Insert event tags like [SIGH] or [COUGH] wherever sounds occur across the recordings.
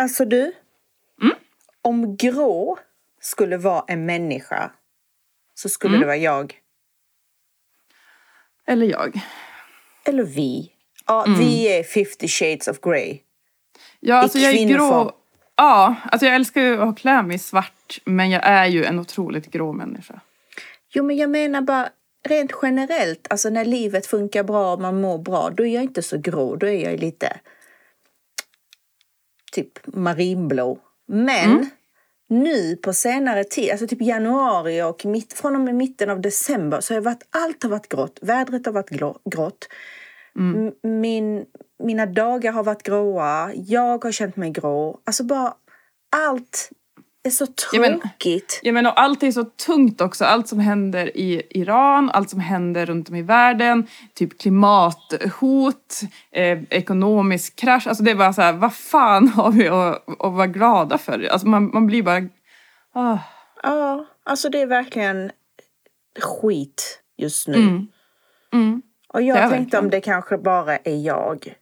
Alltså du. Mm? Om grå skulle vara en människa så skulle Mm. det vara jag. Eller jag. Eller vi. Ja, Mm. vi är 50 shades of grey. Ja, alltså jag är grå. Ja, alltså jag älskar ju att klä mig svart, men jag är ju en otroligt grå människa. Jo, men jag menar bara rent generellt, alltså när livet funkar bra och man mår bra, då är jag inte så grå. Då är jag lite typ marinblå. Men Mm. nu på senare tid, alltså typ januari och mitt, från och med mitten av december så har varit, allt har varit grått. Vädret har varit grå, grått. Mm. Min, mina dagar har varit gråa. Jag har känt mig grå. Alltså bara allt är så tråkigt. Ja, men och allt är så tungt också. Allt som händer i Iran, allt som händer runt om i världen. Typ klimathot, eh, ekonomisk krasch. Alltså det är bara så här, vad fan [LAUGHS] har vi att, att vara glada för? Alltså man, man blir bara... Ah. Ja, alltså det är verkligen skit just nu. Mm. Mm. Och jag Det tänkte verkligen. om det kanske bara är jag.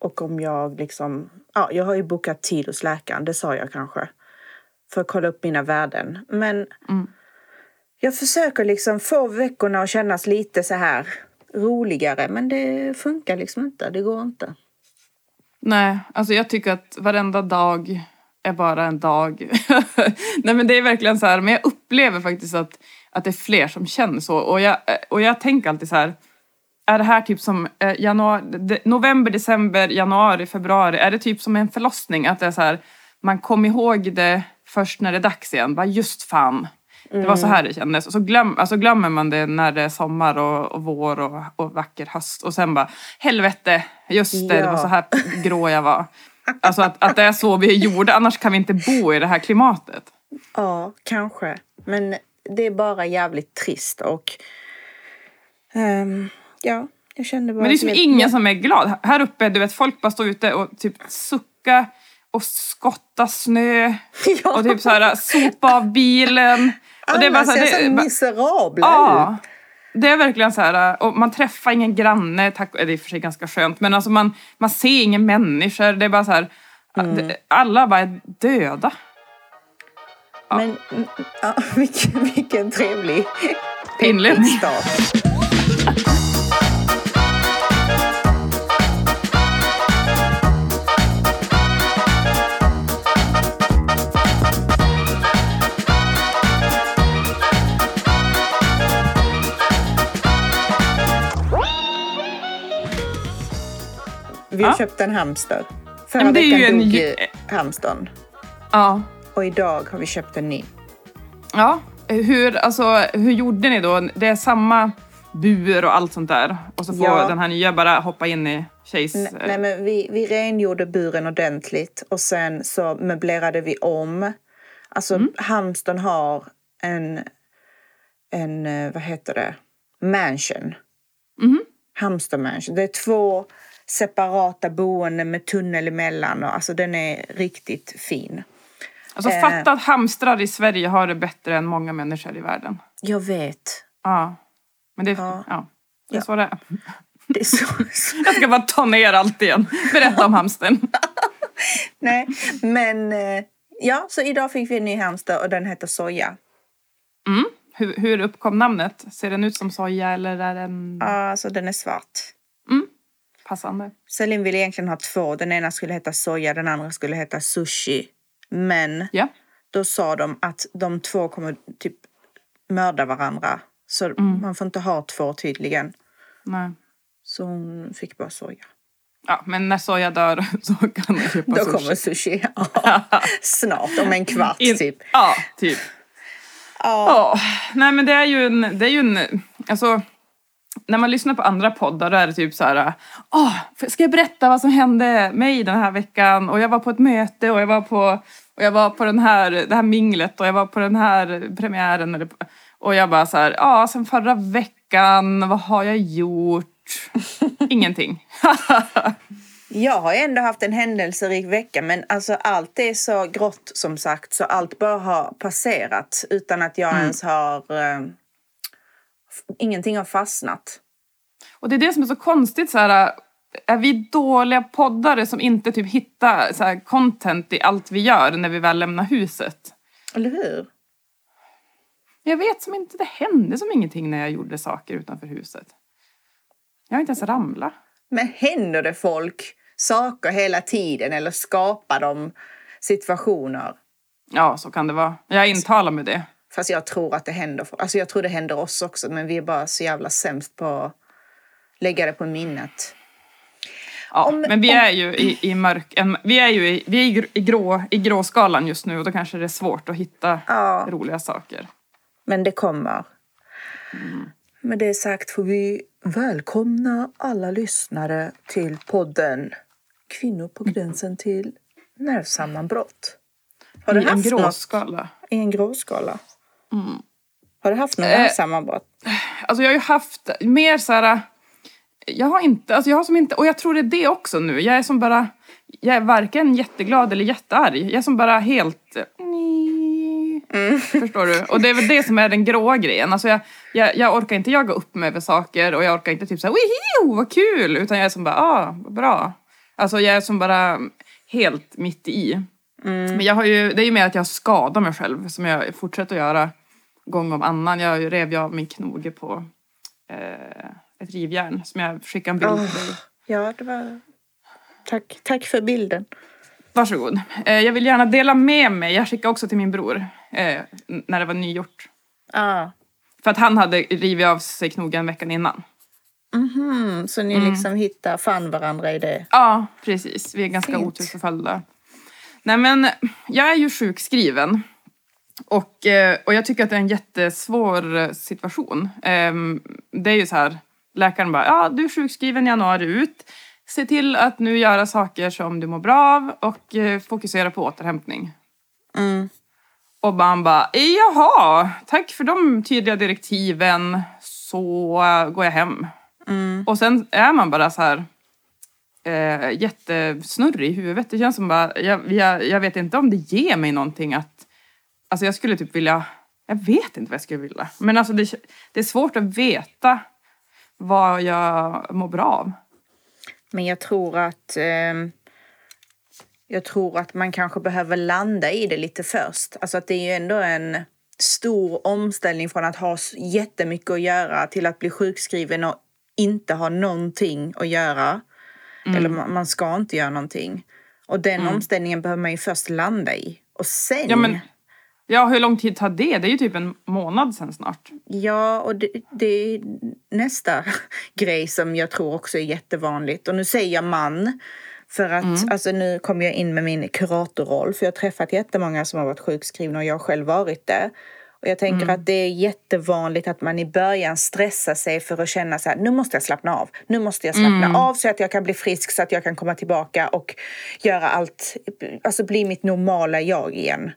Och om jag liksom... Ja, jag har ju bokat tid hos läkaren, det sa jag kanske. För att kolla upp mina värden. Men Mm. jag försöker liksom få veckorna att kännas lite så här roligare. Men det funkar liksom inte, det går inte. Nej, alltså jag tycker att varenda dag är bara en dag. [LAUGHS] Nej men det är verkligen så här, men jag upplever faktiskt att, att det är fler som känner så. Och jag, och jag tänker alltid så här, är det här typ som eh, januari, november, december, januari, februari, är det typ som en förlossning? Att det är så här, man kommer ihåg det först när det är dags igen. Bara just fan. Det var så här det kändes. Och så glöm, alltså glömmer man det när det är sommar och, och vår och, och vacker höst. Och sen bara, helvete, just det, det var Ja. så här grå jag var. Alltså att, att det är så vi är gjorda, annars kan vi inte bo i det här klimatet. Ja, kanske. Men det är bara jävligt trist och... ehm, ja, jag kände bara... Men det är som ingen som är glad. Här uppe, du vet, folk bara står ute och typ sucka och skotta snö [LAUGHS] Ja. och typ så här sopa av bilen. Och det är bara Alla så här, ser det, så miserabla Ja. ut. Det är verkligen så här, och man träffar ingen granne, tack, det är i och för sig ganska skönt, men alltså man, man ser ingen människor, det är bara så här, Mm. det- alla bara är döda. Men mm, ja, [LAUGHS] vilken, vilken trevlig start. Vi har Ja. köpt en hamster. Förra men det är ju veckan en dog ju- ju hamstern. Ja. Och idag har vi köpt en ny. Ja, hur, alltså, hur gjorde ni då? Det är samma bur och allt sånt där. Och så får Ja. den här nya bara hoppa in i tjejs... N- Nej, men vi, vi rengjorde buren ordentligt och sen så möblerade vi om. Alltså Mm. hamstern har en, en, eh, vad heter det, mansion. Mhm. Hamstermansion. Det är två separata boenden med tunnel emellan och alltså den är riktigt fin. Alltså eh. fatta att hamstrar i Sverige har det bättre än många människor i världen. Jag vet. Ja. Men det, Ja. ja. det är Ja. så det är. [LAUGHS] Det är så. Jag ska bara ta ner allt igen. Berätta om hamstern. [LAUGHS] Nej, men eh, ja, så idag fick vi en ny hamster och den heter Soja. Mm. Hur, hur uppkom namnet? Ser den ut som soja eller är den Ja, alltså den är svart. Passande? Celine ville egentligen ha två. Den ena skulle heta soja, den andra skulle heta sushi. Men Ja. då sa de att de två kommer typ mörda varandra. Så man får inte ha två tydligen. Nej. Så hon fick bara soja. Ja, men när soja dör [LAUGHS] så kan man köpa Då sushi. kommer sushi. Ja, [LAUGHS] snart, om en kvart In- typ. Ja, typ. Ja, Ja, nej men det är ju en, det är ju en, alltså när man lyssnar på andra poddar då är det typ så här, åh, ska jag berätta vad som hände mig den här veckan? Och jag var på ett möte och jag var på, och jag var på den här, det här minglet och jag var på den här premiären. Och jag bara så här, ja, sen förra veckan, vad har jag gjort? [LAUGHS] Ingenting. Jag har ändå haft en händelserik vecka men alltså allt är så grått som sagt så allt bara har passerat utan att jag ens har... Ingenting har fastnat. Och det är det som är så konstigt så här. är vi dåliga poddare som inte typ hittar så här, content i allt vi gör när vi väl lämnar huset? Eller hur? Jag vet som inte, det hände som ingenting när jag gjorde saker utanför huset. Jag har inte ens ramlat. Men händer det folk saker hela tiden eller skapar de situationer? Ja, så kan det vara. Jag intalar med det. Fast jag tror att det händer. Alltså jag tror det händer oss också, men vi är bara så jävla sämst på att lägga det på minnet. Ja, Om- men vi om- är ju i, i mörk... en- Vi är ju i, vi är i, gr- i, grå, i gråskalan just nu och då kanske det är svårt att hitta Ja. roliga saker. Men det kommer. Med det sagt får vi välkomna alla lyssnare till podden Kvinnor på gränsen till nervsammanbrott. Har du I en haft något gråskala. i en gråskala? Har du haft något Eh, nervsammanbrott? Alltså jag har ju haft mer så här... Jag har inte, alltså jag har som inte, och jag tror det är det också nu. Jag är som bara, jag är varken jätteglad eller jättearg. Jag är som bara helt... Förstår du? Och det är väl det som är den gråa grejen. Alltså jag, jag, jag orkar inte jaga upp mig över saker och jag orkar inte typ såhär wihiu vad kul! Utan jag är som bara, ah, vad bra. Alltså jag är som bara helt mitt i. Men jag har ju, det är ju mer att jag skadar mig själv som jag fortsätter att göra gång om annan. Jag rev ju av min knoge på eh, ett rivjärn som jag skickade en bild till dig. Ja, det var... Tack, tack för bilden. Varsågod. Eh, jag vill gärna dela med mig. Jag skickade också till min bror eh, när det var nygjort. Ah. För att han hade rivit av sig knogen veckan innan. Mhm, så ni liksom hittar, fann varandra i det? Ja, precis. Vi är ganska Fint. Nej men, jag är ju sjukskriven. Och, eh, och jag tycker att det är en jättesvår eh, situation. Ehm, Det är ju så här, läkaren bara, ja du är sjukskriven januari ut. Se till att nu göra saker som du mår bra av och eh, fokusera på återhämtning. Mm. Och man bara, jaha, tack för de tydliga direktiven. Så går jag hem. Och sen är man bara så här eh, jättesnurrig i huvudet. Det känns som bara, jag, jag, jag vet inte om det ger mig någonting att, alltså jag skulle typ vilja, jag vet inte vad jag skulle vilja. Men alltså det, det är svårt att veta vad jag mår bra av. Men jag tror att Eh, jag tror att man kanske behöver landa i det lite först. Alltså att det är ju ändå en stor omställning från att ha jättemycket att göra till att bli sjukskriven och inte ha någonting att göra. Eller man, man ska inte göra någonting. Och den omställningen behöver man ju först landa i. Och sen... Ja men, ja hur lång tid tar det? Det är ju typ en månad sen snart. Ja, och det, det är nästa [LAUGHS] grej som jag tror också är jättevanligt. Och nu säger jag man. För att alltså, nu kommer jag in med min kuratorroll. För jag har träffat jättemånga som har varit sjukskrivna och jag har själv varit det. Och jag tänker att det är jättevanligt att man i början stressar sig för att känna så här, nu måste jag slappna av. Nu måste jag slappna av så att jag kan bli frisk så att jag kan komma tillbaka och göra allt, alltså bli mitt normala jag igen.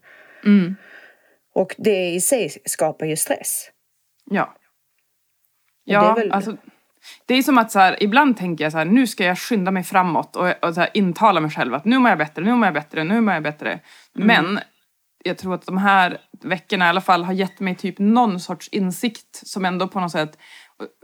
Och det i sig skapar ju stress. Ja. det Ja, är väl- alltså. Det är som att så här, ibland tänker jag så här, nu ska jag skynda mig framåt och, och så här, intala mig själv att nu mår jag bättre, nu mår jag bättre, nu mår jag bättre. Mm. Men jag tror att de här veckorna i alla fall har gett mig typ någon sorts insikt som ändå på något sätt,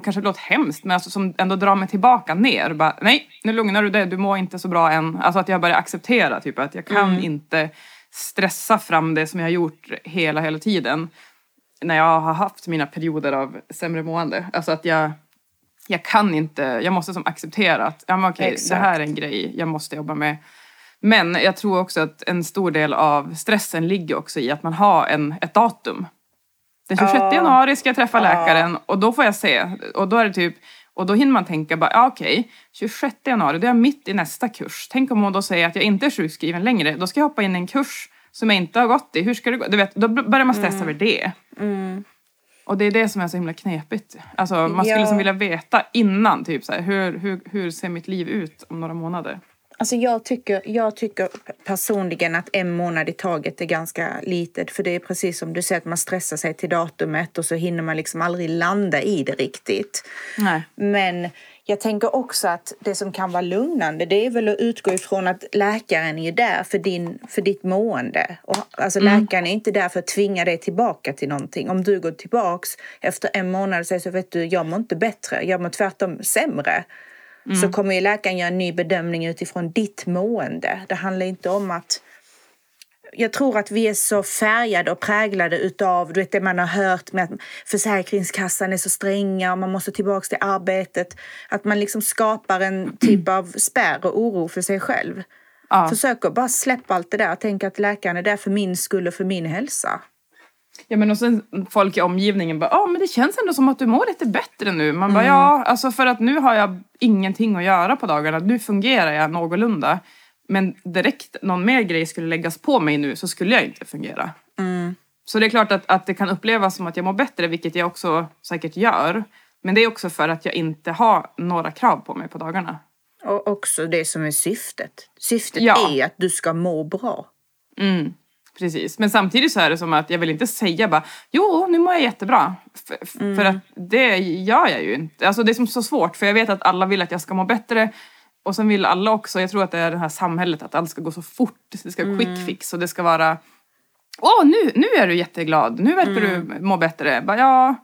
kanske låter hemskt, men alltså som ändå drar mig tillbaka ner. Bara, nej, nu lugnar du dig, du mår inte så bra än. Alltså att jag börjar acceptera typ att jag kan inte stressa fram det som jag har gjort hela, hela tiden när jag har haft mina perioder av sämre mående. Alltså att jag, jag kan inte, jag måste som acceptera att ja, men okej, det här är en grej jag måste jobba med. Men jag tror också att en stor del av stressen ligger också i att man har en, ett datum. Den 26 Ja. januari ska jag träffa läkaren och då får jag se. Och då är det typ, och då hinner man tänka bara, ja okej, 26 januari, då är jag mitt i nästa kurs. Tänk om hon då säger att jag inte är sjukskriven längre, då ska jag hoppa in i en kurs som jag inte har gått i. Hur ska det gå? Du vet, då börjar man stressa över det. Och det är det som är så himla knepigt. Alltså man skulle Ja. som vilja veta innan, typ så här, hur, hur, hur ser mitt liv ut om några månader? Alltså jag tycker, jag tycker personligen att en månad i taget är ganska litet. För det är precis som du säger att man stressar sig till datumet och så hinner man liksom aldrig landa i det riktigt. Nej. Men jag tänker också att det som kan vara lugnande det är väl att utgå ifrån att läkaren är där för, din, för ditt mående. Och, alltså läkaren är inte där för att tvinga dig tillbaka till någonting. Om du går tillbaks efter en månad och säger så vet du, jag mår inte bättre, jag mår tvärtom sämre. Så kommer ju läkaren göra en ny bedömning utifrån ditt mående. Det handlar inte om att jag tror att vi är så färgade och präglade utav du vet, det man har hört med att Försäkringskassan är så stränga och man måste tillbaka till arbetet. Att man liksom skapar en typ av spärr och oro för sig själv. Ja. Försök att bara släppa allt det där. Tänk att läkaren är där för min skull och för min hälsa. Ja men och sen folk i omgivningen bara, ja men det känns ändå som att du mår lite bättre nu. Man bara, Mm. ja alltså för att nu har jag ingenting att göra på dagarna. Nu fungerar jag någorlunda. Men direkt någon mer grej skulle läggas på mig nu så skulle jag inte fungera. Mm. Så det är klart att, att det kan upplevas som att jag mår bättre, vilket jag också säkert gör. Men det är också för att jag inte har några krav på mig på dagarna. Och också det som är syftet. Syftet Ja. är att du ska må bra. Mm, precis. Men samtidigt så är det som att jag vill inte säga bara jo, nu mår jag jättebra. F- f- För att det gör jag ju inte. Alltså det är som så svårt för jag vet att alla vill att jag ska må bättre. Och sen vill alla också, jag tror att det är det här samhället att allt ska gå så fort. Det ska vara quick fix och det ska vara Åh, nu, nu är du jätteglad. Nu verkar du må bättre. Bara, ja,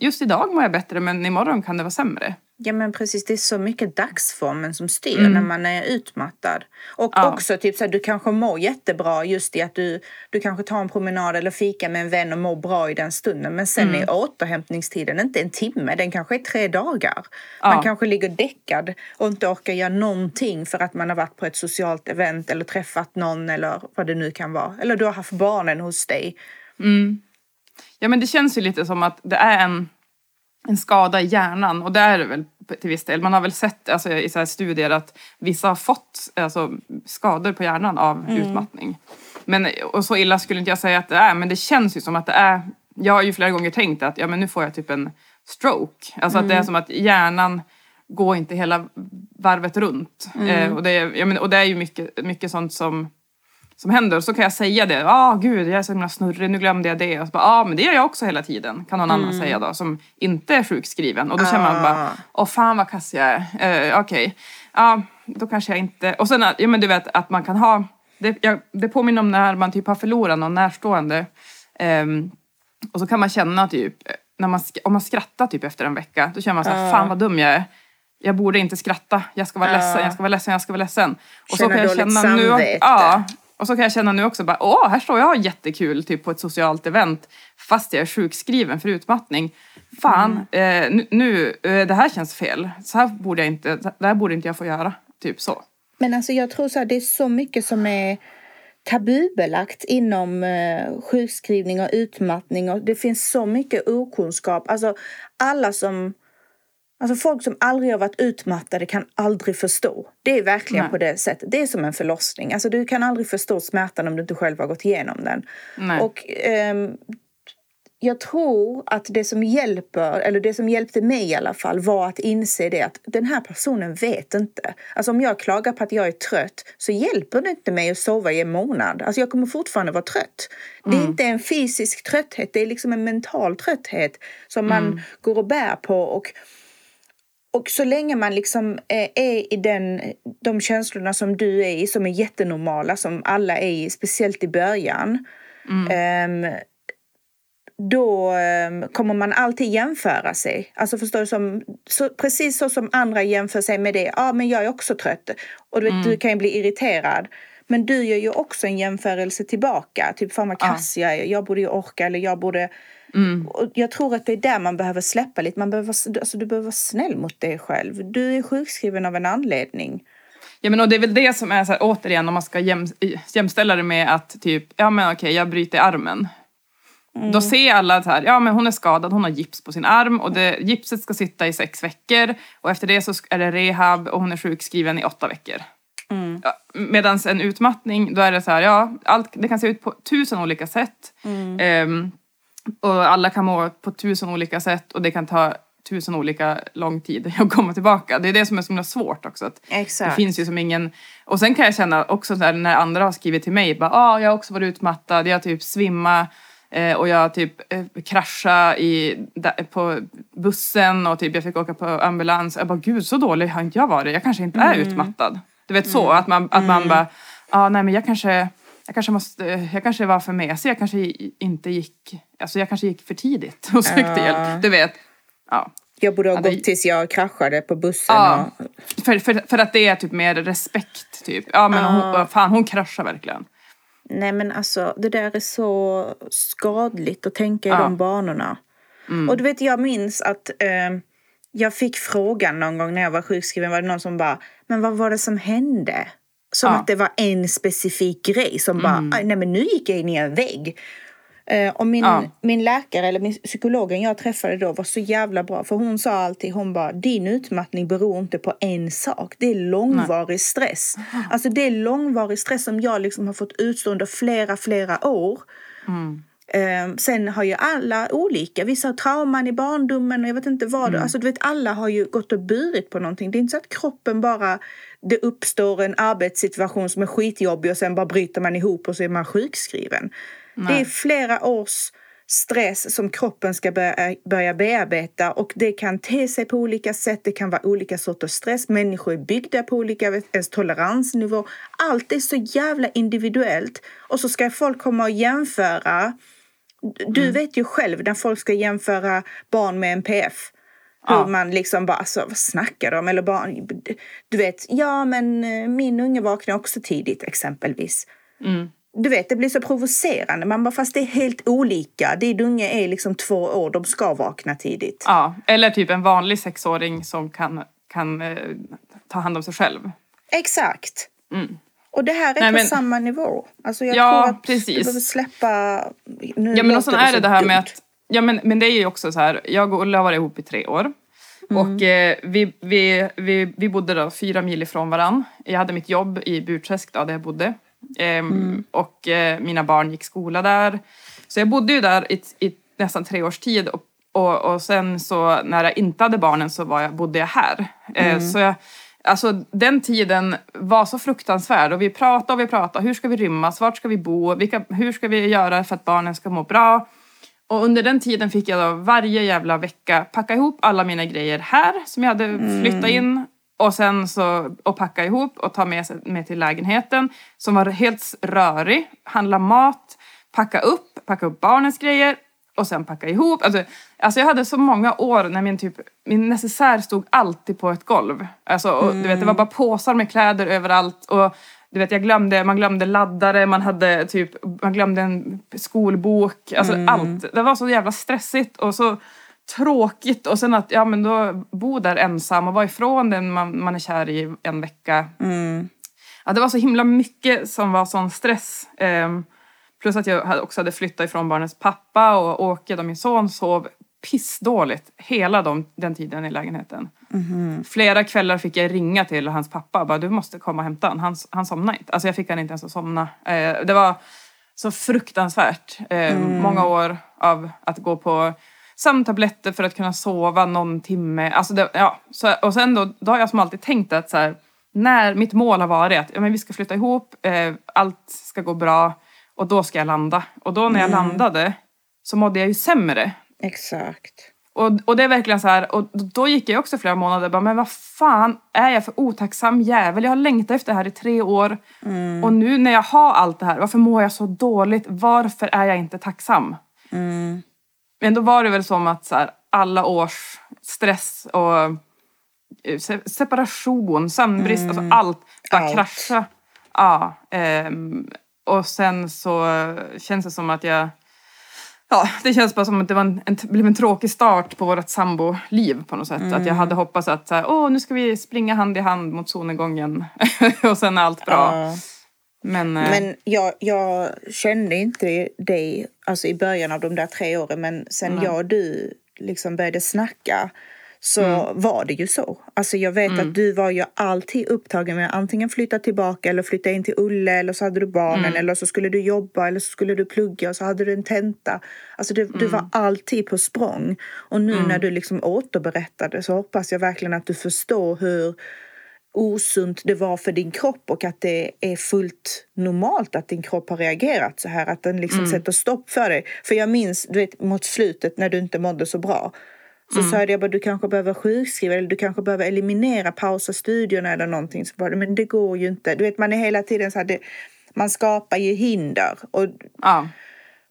just idag mår jag bättre men imorgon kan det vara sämre. Ja men precis, det är så mycket dagsformen som styr när man är utmattad. Och Ja. också typ så här, du kanske mår jättebra just i att du, du kanske tar en promenad eller fika med en vän och mår bra i den stunden. Men sen är återhämtningstiden inte en timme, den kanske är tre dagar. Man Ja. kanske ligger däckad och inte orkar göra någonting för att man har varit på ett socialt event eller träffat någon eller vad det nu kan vara. Eller du har haft barnen hos dig. Ja men det känns ju lite som att det är en, en skada i hjärnan och det är det väl till viss del. Man har väl sett alltså, i så studier att vissa har fått alltså, skador på hjärnan av utmattning. Men, och så illa skulle inte jag säga att det är men det känns ju som att det är. Jag har ju flera gånger tänkt att ja, men nu får jag typ en stroke. Alltså att det är som att hjärnan går inte hela varvet runt. Eh, och, det är, ja, men, och det är ju mycket, mycket sånt som som händer. Och så kan jag säga det. Ja, ah, gud, jag är så himla snurrig, nu glömde jag det. Och så bara, ja, ah, men det gör jag också hela tiden. Kan någon annan säga då, som inte är sjukskriven. Och då känner man bara, åh fan vad kass jag är. Eh, Okej, ja, då kanske jag inte... Och sen, ja men du vet att man kan ha... Det, jag, det påminner om när man typ har förlorat någon närstående. Ehm, och så kan man känna typ, när man, om man skrattar typ efter en vecka, då känner man så här, fan vad dum jag är. Jag borde inte skratta, jag ska vara ledsen, jag ska vara ledsen, jag ska vara ledsen. Och Känna dåligt nu, samvete. ja, och så kan jag känna nu också bara, åh, här står jag och har jättekul typ på ett socialt event fast jag är sjukskriven för utmattning. Fan, Mm. eh, nu, eh, det här känns fel. Så här borde jag inte, det här borde inte jag få göra. Typ så. Men alltså jag tror så här, det är så mycket som är tabubelagt inom eh, sjukskrivning och utmattning och det finns så mycket okunskap. Alltså alla som Alltså folk som aldrig har varit utmattade kan aldrig förstå. Det är verkligen Nej. på det sättet. Det är som en förlossning. Alltså du kan aldrig förstå smärtan om du inte själv har gått igenom den. Nej. Och ehm, jag tror att det som hjälper, eller det som hjälpte mig i alla fall, var att inse det att den här personen vet inte. Alltså om jag klagar på att jag är trött så hjälper det inte mig att sova i en månad. Alltså jag kommer fortfarande vara trött. Det är inte en fysisk trötthet, det är liksom en mental trötthet som man går och bär på. Och och så länge man liksom eh, är i den, de känslorna som du är i, som är jättenormala, som alla är i, speciellt i början, ehm, då ehm, kommer man alltid jämföra sig. Alltså förstår du, som, så, precis så som andra jämför sig med det. Ja, ah, men jag är också trött. Och du, vet, du kan ju bli irriterad. Men du gör ju också en jämförelse tillbaka. Typ, fan vad kass jag är. Jag borde ju orka eller jag borde... Och jag tror att det är där man behöver släppa lite. Man behöver, alltså, du behöver vara snäll mot dig själv. Du är sjukskriven av en anledning. Ja men och det är väl det som är så här, återigen om man ska jäm, jämställa det med att typ, ja men okej jag bryter armen. Då ser alla så här, ja men hon är skadad, hon har gips på sin arm och det, gipset ska sitta i sex veckor och efter det så är det rehab och hon är sjukskriven i åtta veckor. Ja, Medan en utmattning, då är det så här, ja, allt, det kan se ut på tusen olika sätt. Ehm, och alla kan må på tusen olika sätt och det kan ta tusen olika lång tid [LAUGHS] att komma tillbaka. Det är det som är så himla svårt också. Exakt. Det finns ju som ingen... Och sen kan jag känna också så här, när andra har skrivit till mig, bara, ah, jag har också varit utmattad, jag har typ svimmat eh, och jag har typ eh, kraschat i, där, på bussen och typ jag fick åka på ambulans. Jag bara, gud så dålig har inte jag varit, jag kanske inte är utmattad. Du vet så, att man, att man bara, ah, nej men jag kanske jag kanske, måste, jag kanske var för mesig, jag kanske inte gick, alltså jag kanske gick för tidigt och sökte Ja. hjälp. Du vet. Ja. Jag borde ha Ja, det- gått tills jag kraschade på bussen. Ja, Och, för, för, för att det är typ mer respekt typ. Ja men hon, fan hon kraschar verkligen. nej men alltså det där är så skadligt att tänka i Ja. de banorna. Och du vet jag minns att eh, jag fick frågan någon gång när jag var sjukskriven. Var det någon som bara, men vad var det som hände? Som Ja. att det var en specifik grej som bara, "Aj, nej men nu gick jag in i en vägg. Eh, och min, Ja. min läkare, eller min psykologen jag träffade då var så jävla bra. För hon sa alltid, hon bara, din utmattning beror inte på en sak. Det är långvarig stress. Alltså det är långvarig stress som jag liksom har fått utstå under flera, flera år. Eh, sen har ju alla olika. Vissa har trauman i barndomen och jag vet inte vad. Alltså du vet alla har ju gått och burit på någonting. Det är inte så att kroppen bara, det uppstår en arbetssituation som är skitjobbig och sen bara bryter man ihop och så är man sjukskriven. Det är flera års stress som kroppen ska börja, börja bearbeta och det kan te sig på olika sätt. Det kan vara olika sorters stress. Människor är byggda på olika, ens toleransnivå. Allt är så jävla individuellt och så ska folk komma och jämföra. Du vet ju själv när folk ska jämföra barn med NPF. Hur Ja. man liksom bara, alltså vad snackar de? Eller barn, du vet, ja men eh, min unge vaknar också tidigt exempelvis. Du vet, det blir så provocerande. Man bara, fast det är helt olika. Din unge är liksom två år, de ska vakna tidigt. Ja, eller typ en vanlig sexåring som kan, kan eh, ta hand om sig själv. Exakt. Och det här är Nej, på men- samma nivå. Alltså jag Ja, tror att precis. du behöver släppa... Nu Ja men och sen är det det här med dumt. att, ja men, men det är ju också så här, jag och Ulla har varit ihop i tre år. Och eh, vi, vi, vi, vi bodde då fyra mil ifrån varann. Jag hade mitt jobb i Burträsk då, där jag bodde. Ehm, Och eh, mina barn gick skola där. Så jag bodde ju där i, i nästan tre års tid. Och, och, och sen så när jag inte hade barnen så var jag, bodde jag här. Eh, så jag, Alltså den tiden var så fruktansvärd och vi pratade och vi pratade. Hur ska vi rymmas? Vart ska vi bo? Vilka, hur ska vi göra för att barnen ska må bra? Och under den tiden fick jag då varje jävla vecka packa ihop alla mina grejer här som jag hade flyttat in. Och sen så och packa ihop och ta med med till lägenheten som var helt rörig. Handla mat, packa upp, packa upp barnens grejer och sen packa ihop. Alltså, alltså jag hade så många år när min, typ, min necessär stod alltid på ett golv. Alltså, och, du vet, det var bara påsar med kläder överallt. Och, du vet, jag glömde, man glömde laddare, man, hade, typ, man glömde en skolbok. Alltså allt. Det var så jävla stressigt och så tråkigt. Och sen att ja, men då bo där ensam och vara ifrån den man, man är kär i en vecka. Ja, det var så himla mycket som var sån stress. Ehm, plus att jag också hade flyttat ifrån barnens pappa och Åke, då min son, sov pissdåligt hela de, den tiden i lägenheten. Flera kvällar fick jag ringa till hans pappa och bara du måste komma och hämta honom. Han, han somnade inte. Alltså jag fick han inte ens att somna. Eh, det var så fruktansvärt. Eh, Många år av att gå på sömntabletter för att kunna sova någon timme. Alltså det, ja, så, och sen då, då har jag som alltid tänkt att så här, när mitt mål har varit att ja, men vi ska flytta ihop, eh, allt ska gå bra och då ska jag landa. Och då när jag landade så mådde jag ju sämre. Exakt. Och, och det är verkligen så här, och då gick jag också flera månader bara, men vad fan är jag för otacksam jävel? Jag har längtat efter det här i tre år. Och nu när jag har allt det här, varför mår jag så dåligt? Varför är jag inte tacksam? Men då var det väl som att så här, alla års stress och eh, se- separation, sömnbrist, alltså allt bara Allt. krascha. Ja, ehm, och sen så känns det som att jag Ja, det känns bara som att det var en, en, blev en tråkig start på vårt samboliv på något sätt. Att jag hade hoppats att så här, Åh, nu ska vi springa hand i hand mot solnedgången [LAUGHS] och sen är allt bra. Ja. Men, eh, Men jag, jag kände inte dig alltså i början av de där tre åren men sen jag och du liksom började snacka så Mm. var det ju så. Alltså jag vet att du var ju alltid upptagen med att antingen flytta tillbaka eller flytta in till Ulle eller så hade du barnen Mm. eller så skulle du jobba eller så skulle du plugga och så hade du en tenta. Alltså du, du Mm. var alltid på språng. Och nu när du liksom återberättade så hoppas jag verkligen att du förstår hur osunt det var för din kropp och att det är fullt normalt att din kropp har reagerat så här. Att den liksom sätter stopp för dig. För jag minns du vet, mot slutet när du inte mådde så bra. Så sa jag bara, du kanske behöver sjukskriva eller du kanske behöver eliminera, pausa studierna eller någonting. Så bara, men det går ju inte. Du vet, man är hela tiden så här, det, man skapar ju hinder. Och ja.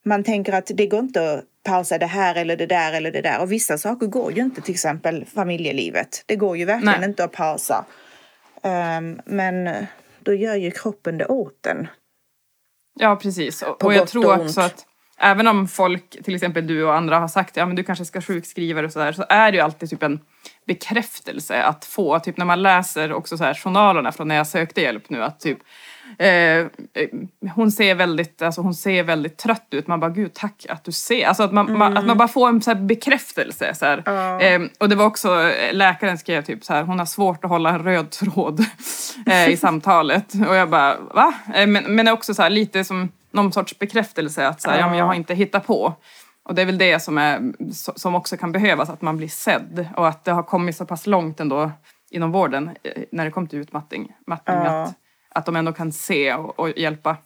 man tänker att det går inte att pausa det här eller det där eller det där. Och vissa saker går ju inte, till exempel familjelivet. Det går ju verkligen Nej. inte att pausa. Ehm, men då gör ju kroppen det åt en. Ja, precis. Och, och jag tror också att även om folk, till exempel du och andra har sagt ja men du kanske ska sjukskriva dig och sådär, så är det ju alltid typ en bekräftelse att få. Typ när man läser också så här journalerna från när jag sökte hjälp nu att typ eh, hon ser väldigt, alltså hon ser väldigt trött ut. Man bara, gud tack att du ser. Alltså att man, man, att man bara får en så här bekräftelse. Så här. Ja. Eh, och det var också, eh, läkaren skrev typ så här, hon har svårt att hålla en röd tråd eh, i [LAUGHS] samtalet. Och jag bara, va? Eh, men, men också så här, lite som någon sorts bekräftelse att så här, ja. men jag har inte hittat på. Och det är väl det som, är, so- som också kan behövas, att man blir sedd. Och att det har kommit så pass långt ändå inom vården eh, när det kom till utmattning. Mattning, Ja. att, att de ändå kan se och, och hjälpa.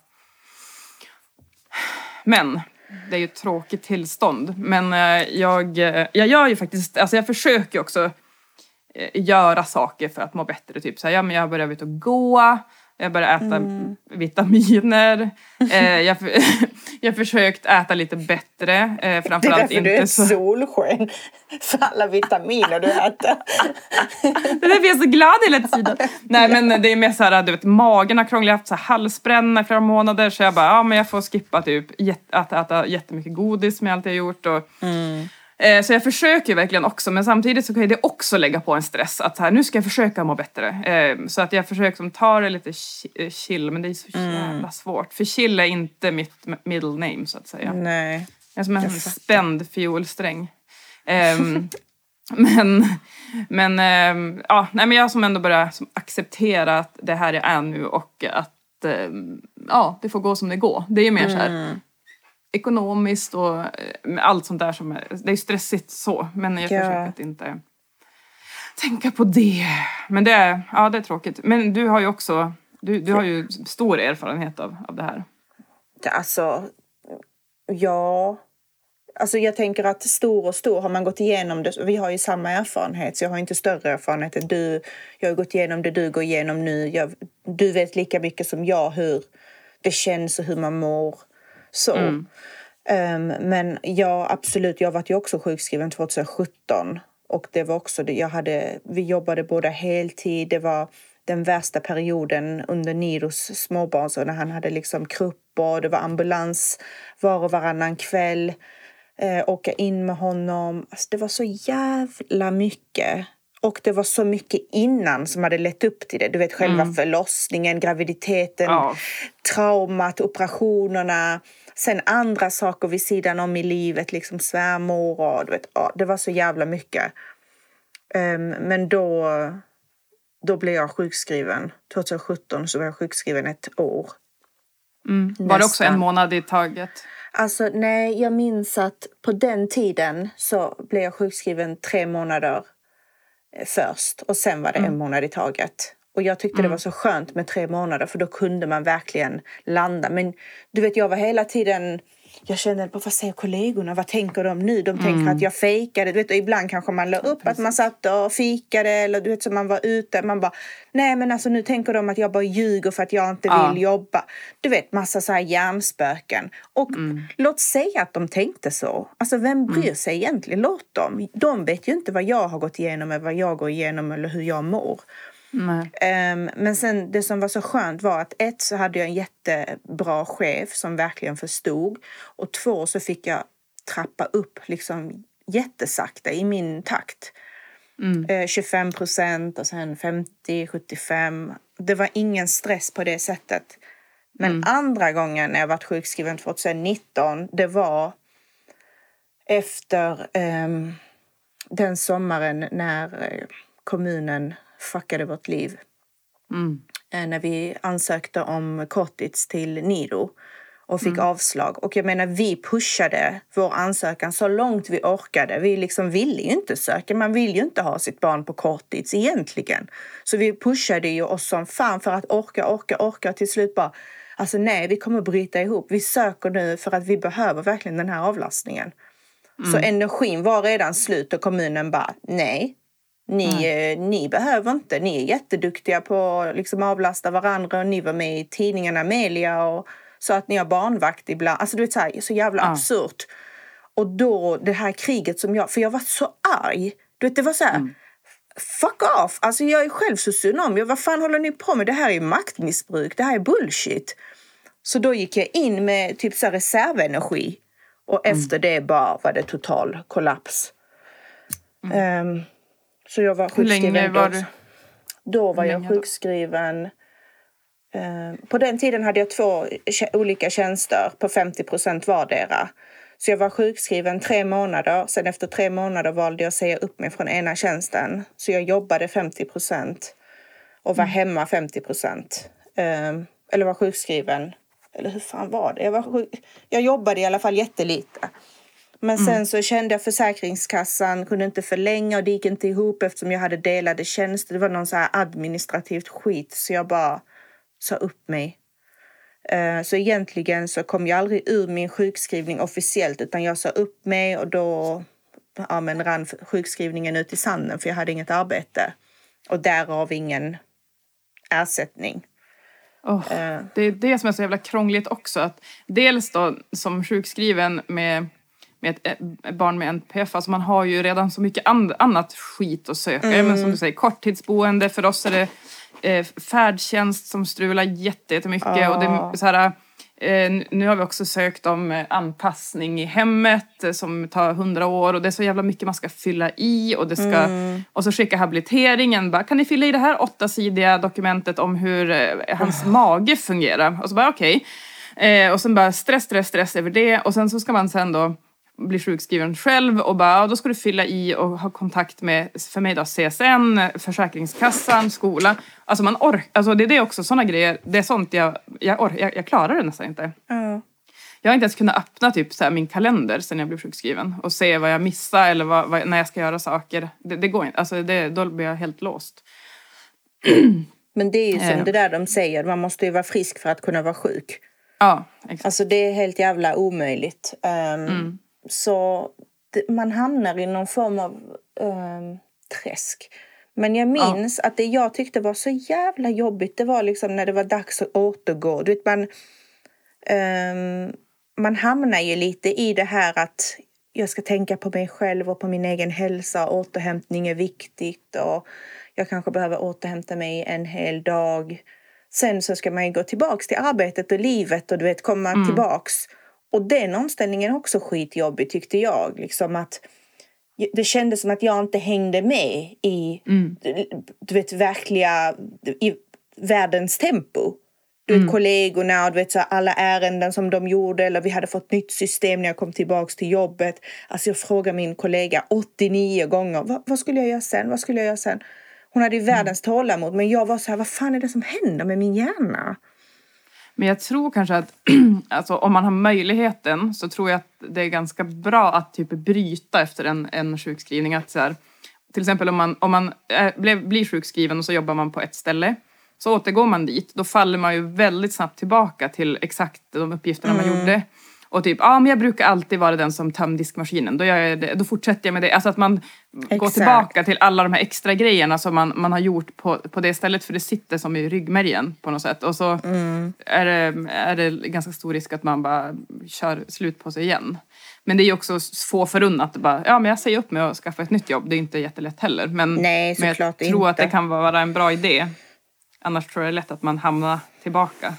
Men det är ju ett tråkigt tillstånd. Men eh, jag, eh, jag gör ju faktiskt, alltså jag försöker också göra saker för att må bättre. Typ så här, ja men jag börjar ut och gå, jag börjar äta Mm. vitaminer. [LAUGHS] Eh, jag, [LAUGHS] jag försökt äta lite bättre. Eh, Det är framförallt därför du är inte ett så... solsken. För alla vitaminer du äter. [LAUGHS] Det är därför jag är så glad hela tiden. Nej men det är mer såhär, du vet magen har krånglat, jag har haft så här halsbränna i flera månader så jag bara, ja men jag får skippa typ att äta jättemycket godis som jag alltid har gjort. Och, eh, så jag försöker verkligen också men samtidigt så kan det också lägga på en stress att här, nu ska jag försöka må bättre. Eh, så att jag försöker som ta det lite eh, chill men det är så jävla svårt. För chill är inte mitt middle name så att säga. Nej. Jag är som en Jag spänd fiolsträng. Ehm, [LAUGHS] men men ehm, ja, nej, men jag som ändå börjar som acceptera att det här är nu och att ehm, ja, det får gå som det går. Det är ju mer så här Mm. Ekonomiskt och eh, allt sånt där som är, det är stressigt så. Men jag Ja. försöker att inte tänka på det. Men det är, ja det är tråkigt. Men du har ju också, du, du har ju stor erfarenhet av, av det här. Alltså, ja. Alltså jag tänker att stor och stor, har man gått igenom det, vi har ju samma erfarenhet så jag har inte större erfarenhet än du. Jag har gått igenom det du går igenom nu. Jag, du vet lika mycket som jag hur det känns och hur man mår. Så. Ehm, men ja, absolut, jag var ju också sjukskriven 2017. Och det var också jag hade, vi jobbade båda heltid. Det var den värsta perioden under Niros småbarnsår när han hade liksom kruppor, det var ambulans var och varannan kväll. Eh, åka in med honom. Alltså, det var så jävla mycket. Och det var så mycket innan som hade lett upp till det. Du vet själva förlossningen, graviditeten, Ja. traumat, operationerna. Sen andra saker vid sidan om i livet, liksom svärmor och du vet, ja, det var så jävla mycket. Ehm, men då, då blev jag sjukskriven. 2017 så var jag sjukskriven ett år. Mm. Var det också en månad i taget? Alltså nej, jag minns att på den tiden så blev jag sjukskriven tre månader eh, först och sen var det en månad i taget. Och jag tyckte det var så skönt med tre månader för då kunde man verkligen landa. Men du vet, jag var hela tiden jag kände, vad säger kollegorna? Vad tänker de nu? De tänker att jag fejkade. Du vet, och ibland kanske man la upp att man satt och fikade eller du vet, så man var ute. Man bara, nej men alltså nu tänker de att jag bara ljuger för att jag inte Ja. vill jobba. Du vet, massa så här hjärnspöken. Och låt säga att de tänkte så. Alltså vem bryr sig egentligen? Låt dem. De vet ju inte vad jag har gått igenom eller vad jag går igenom eller hur jag mår. Ehm, men sen det som var så skönt var att ett så hade jag en jättebra chef som verkligen förstod. Och två så fick jag trappa upp liksom jättesakta i min takt. Eh, 25 procent och sen 50, 75. Det var ingen stress på det sättet. Men andra gången när jag varit sjukskriven 2019, det var efter ehm, den sommaren när eh, kommunen fuckade vårt liv. Mm. Eh, när vi ansökte om korttids till Nido och fick avslag. Och jag menar, vi pushade vår ansökan så långt vi orkade. Vi liksom ville ju inte söka. Man vill ju inte ha sitt barn på korttids egentligen. Så vi pushade ju oss som fan för att orka, orka, orka. Och till slut bara, alltså nej, vi kommer bryta ihop. Vi söker nu för att vi behöver verkligen den här avlastningen. Så energin var redan slut och kommunen bara, nej, ni, eh, ni behöver inte. Ni är jätteduktiga på att liksom avlasta varandra och ni var med i tidningarna Amelia och så att ni har barnvakt ibland. Alltså du vet så, här, så jävla Ja. absurt. Och då det här kriget som jag, för jag var så arg. Du vet, det var så här, mm. fuck off! Alltså jag är själv socionom. Jag, vad fan håller ni på med? Det här är maktmissbruk. Det här är bullshit. Så då gick jag in med typ så reservenergi. Och mm. efter det bara var det total kollaps. Mm. Um, så jag var sjukskriven. Hur länge var du? Då var jag sjukskriven. Uh, på den tiden hade jag två olika tjänster på 50 procent vardera. Så jag var sjukskriven tre månader. Sen efter tre månader valde jag att säga upp mig från ena tjänsten. Så jag jobbade 50 procent och var mm. hemma 50 procent. Uh, eller var sjukskriven. Eller hur fan var det? Jag, var sjuk. jag jobbade i alla fall jättelite. Men sen mm. så kände jag Försäkringskassan kunde inte förlänga och det gick inte ihop eftersom jag hade delade tjänster. Det var någon så här administrativt skit så jag bara sa upp mig. Uh, så egentligen så kom jag aldrig ur min sjukskrivning officiellt utan jag sa upp mig och då ja, men rann sjukskrivningen ut i sanden för jag hade inget arbete. Och därav ingen ersättning. Oh. Det är det som är så jävla krångligt också. Att dels då som sjukskriven med med ett barn med NPF. Alltså man har ju redan så mycket annat skit att söka. Mm. Men som du säger, korttidsboende. För oss är det eh, färdtjänst som strular jättemycket. Oh. Och det, så här, eh, nu har vi också sökt om eh, anpassning i hemmet eh, som tar hundra år. Och det är så jävla mycket man ska fylla i. Och, det ska, mm. och så skicka habiliteringen. Bara, kan ni fylla i det här åttasidiga dokumentet om hur eh, hans oh. mage fungerar? Och så bara okej. Okay. Eh, och sen bara stress, stress, stress över det. Och sen så ska man sen då blir sjukskriven själv och bara, ja, då ska du fylla i och ha kontakt med, för mig då, CSN, Försäkringskassan, skola. Alltså man orkar, alltså det är det också, sådana grejer, det är sånt jag, jag, ork, jag, jag klarar det nästan inte. Mm. Jag har inte ens kunnat öppna typ så min kalender sen jag blev sjukskriven och se vad jag missar eller vad, vad, när jag ska göra saker. Det, det går inte, alltså det, då blir jag helt låst. [CLEARS THROAT] Men det är ju som mm. det där de säger, man måste ju vara frisk för att kunna vara sjuk. Ja, exakt. Alltså det är helt jävla omöjligt. Um, mm. Så man hamnar i någon form av um, träsk. Men jag minns ja. att det jag tyckte var så jävla jobbigt, det var liksom när det var dags att återgå. Du vet, man, um, man hamnar ju lite i det här att jag ska tänka på mig själv och på min egen hälsa. Återhämtning är viktigt och jag kanske behöver återhämta mig en hel dag. Sen så ska man ju gå tillbaks till arbetet och livet och du vet komma mm. tillbaks. Och den omställningen är också skitjobbig tyckte jag. Liksom att det kändes som att jag inte hängde med i mm. du vet, verkliga i världens tempo. Du vet, mm. kollegorna och du vet, så alla ärenden som de gjorde eller vi hade fått nytt system när jag kom tillbaks till jobbet. Alltså jag frågade min kollega 89 gånger. Va, vad skulle jag göra sen? Vad skulle jag göra sen? Hon hade ju mm. världens tålamod men jag var så här, vad fan är det som händer med min hjärna? Men jag tror kanske att [CLEARS THROAT] alltså, om man har möjligheten så tror jag att det är ganska bra att typ bryta efter en, en sjukskrivning. Att, så här, till exempel om man, om man är, blev, blir sjukskriven och så jobbar man på ett ställe. Så återgår man dit, då faller man ju väldigt snabbt tillbaka till exakt de uppgifterna mm. man gjorde. Och typ, ja men jag brukar alltid vara den som tömmer diskmaskinen. Då, det, då fortsätter jag med det. Alltså att man Exakt. går tillbaka till alla de här extra grejerna som man, man har gjort på, på det stället. För det sitter som i ryggmärgen på något sätt. Och så mm. är, det, är det ganska stor risk att man bara kör slut på sig igen. Men det är ju också få förunnat. Bara, ja men jag säger upp mig och skaffar ett nytt jobb. Det är inte jättelätt heller. Men, Nej, men jag tror inte. att det kan vara en bra idé. Annars tror jag det är lätt att man hamnar tillbaka.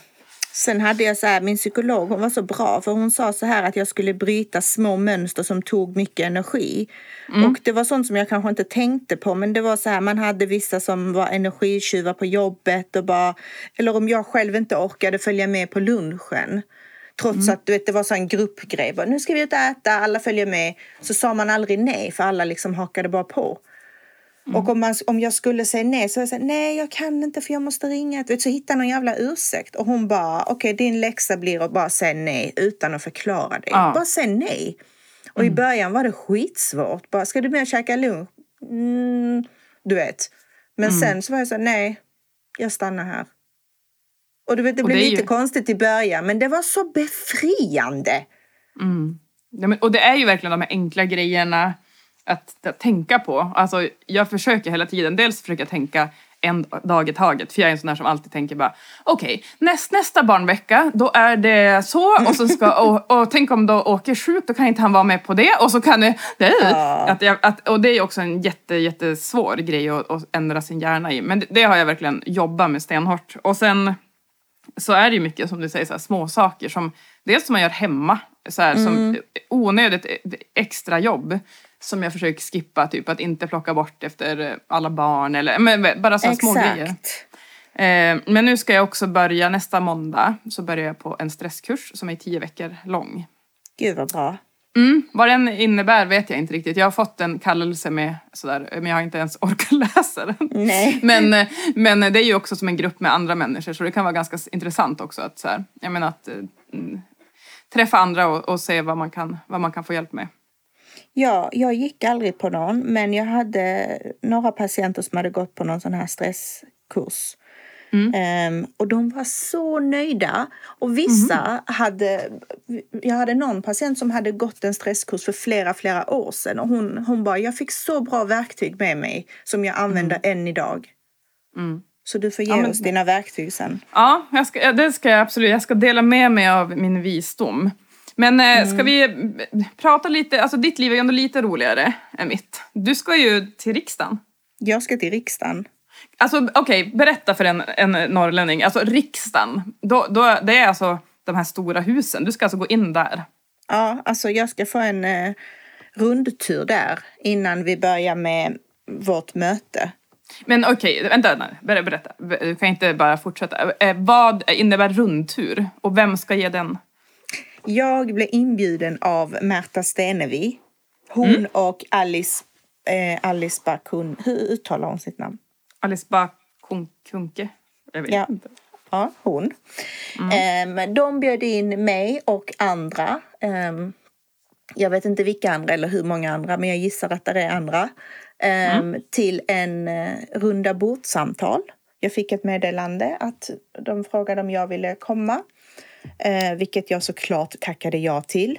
Sen hade jag så här, min psykolog hon var så bra för hon sa så här att jag skulle bryta små mönster som tog mycket energi. Mm. Och det var sånt som jag kanske inte tänkte på men det var så här man hade vissa som var energitjuvar på jobbet och bara eller om jag själv inte orkade följa med på lunchen. Trots mm. att du vet, det var så en gruppgrej. Bara, nu ska vi ut och äta, alla följer med. Så sa man aldrig nej för alla liksom hakade bara på. Mm. Och om, man, om jag skulle säga nej så jag säga nej jag kan inte för jag måste ringa. Vet, så hitta någon jävla ursäkt. Och hon bara okej okay, din läxa blir att bara säga nej utan att förklara dig. Ja. Bara säg nej. Och mm. i början var det skitsvårt. Bara ska du med och käka lunch? Mm, du vet. Men mm. sen så var jag så nej jag stannar här. Och du vet det blev lite ju... konstigt i början men det var så befriande. Mm. Ja, men, och det är ju verkligen de här enkla grejerna att, att, tänka på. Alltså, jag försöker hela tiden, dels försöka tänka en dag i taget. För jag är en sån där som alltid tänker bara okej, okay, näst, nästa barnvecka då är det så och så ska [LAUGHS] och, och tänk om då åker sjuk då kan inte han vara med på det och så kan det, det att jag, att, och det är också en jätte, jättesvår grej att, att ändra sin hjärna i. Men det, det, har jag verkligen jobbat med stenhårt. Och sen så är det ju mycket som du säger så här, små saker som dels som man gör hemma så här, mm. som onödigt extra jobb som jag försöker skippa, typ att inte plocka bort efter alla barn eller men bara så små grejer. Eh, men nu ska jag också börja nästa måndag så börjar jag på en stresskurs som är tio veckor lång. Gud vad bra. Mm, vad den innebär vet jag inte riktigt. Jag har fått en kallelse med sådär, men jag har inte ens [LAUGHS] orkat läsa den. Nej. Men, men det är ju också som en grupp med andra människor så det kan vara ganska intressant också att, så här, jag menar att mm, träffa andra och, och, se vad man, kan, vad man kan få hjälp med. Ja, jag gick aldrig på någon, men jag hade några patienter som hade gått på någon sån här stresskurs. Mm. Um, och de var så nöjda. Och vissa mm. hade... Jag hade någon patient som hade gått en stresskurs för flera, flera år sedan. Och hon, hon bara, jag fick så bra verktyg med mig som jag använder mm. än idag. Mm. Så du får ge ja, men... oss dina verktyg sen. Ja, jag ska, det ska jag absolut. Jag ska dela med mig av min visdom. Men eh, mm. ska vi prata lite, alltså ditt liv är ju ändå lite roligare än mitt. Du ska ju till riksdagen. Jag ska till riksdagen. Alltså okej, okay, berätta för en, en norrlänning. Alltså riksdagen, då, då, det är alltså de här stora husen. Du ska alltså gå in där. Ja, alltså jag ska få en eh, rundtur där innan vi börjar med vårt möte. Men okej, okay, vänta, nej, berätta. Du kan inte bara fortsätta. Eh, vad innebär rundtur och vem ska ge den? Jag blev inbjuden av Märta Stenevi. Hon mm. och Alice, eh, Alice Bakun. Hur uttalar hon sitt namn? Alice Bakunke? Jag vet ja. inte. Ja, hon. Mm. Eh, de bjöd in mig och andra. Eh, jag vet inte vilka andra eller hur många andra, men jag gissar att det är andra. Eh, mm. Till en eh, runda bordssamtal. Jag fick ett meddelande att de frågade om jag ville komma. Eh, vilket jag såklart tackade ja till.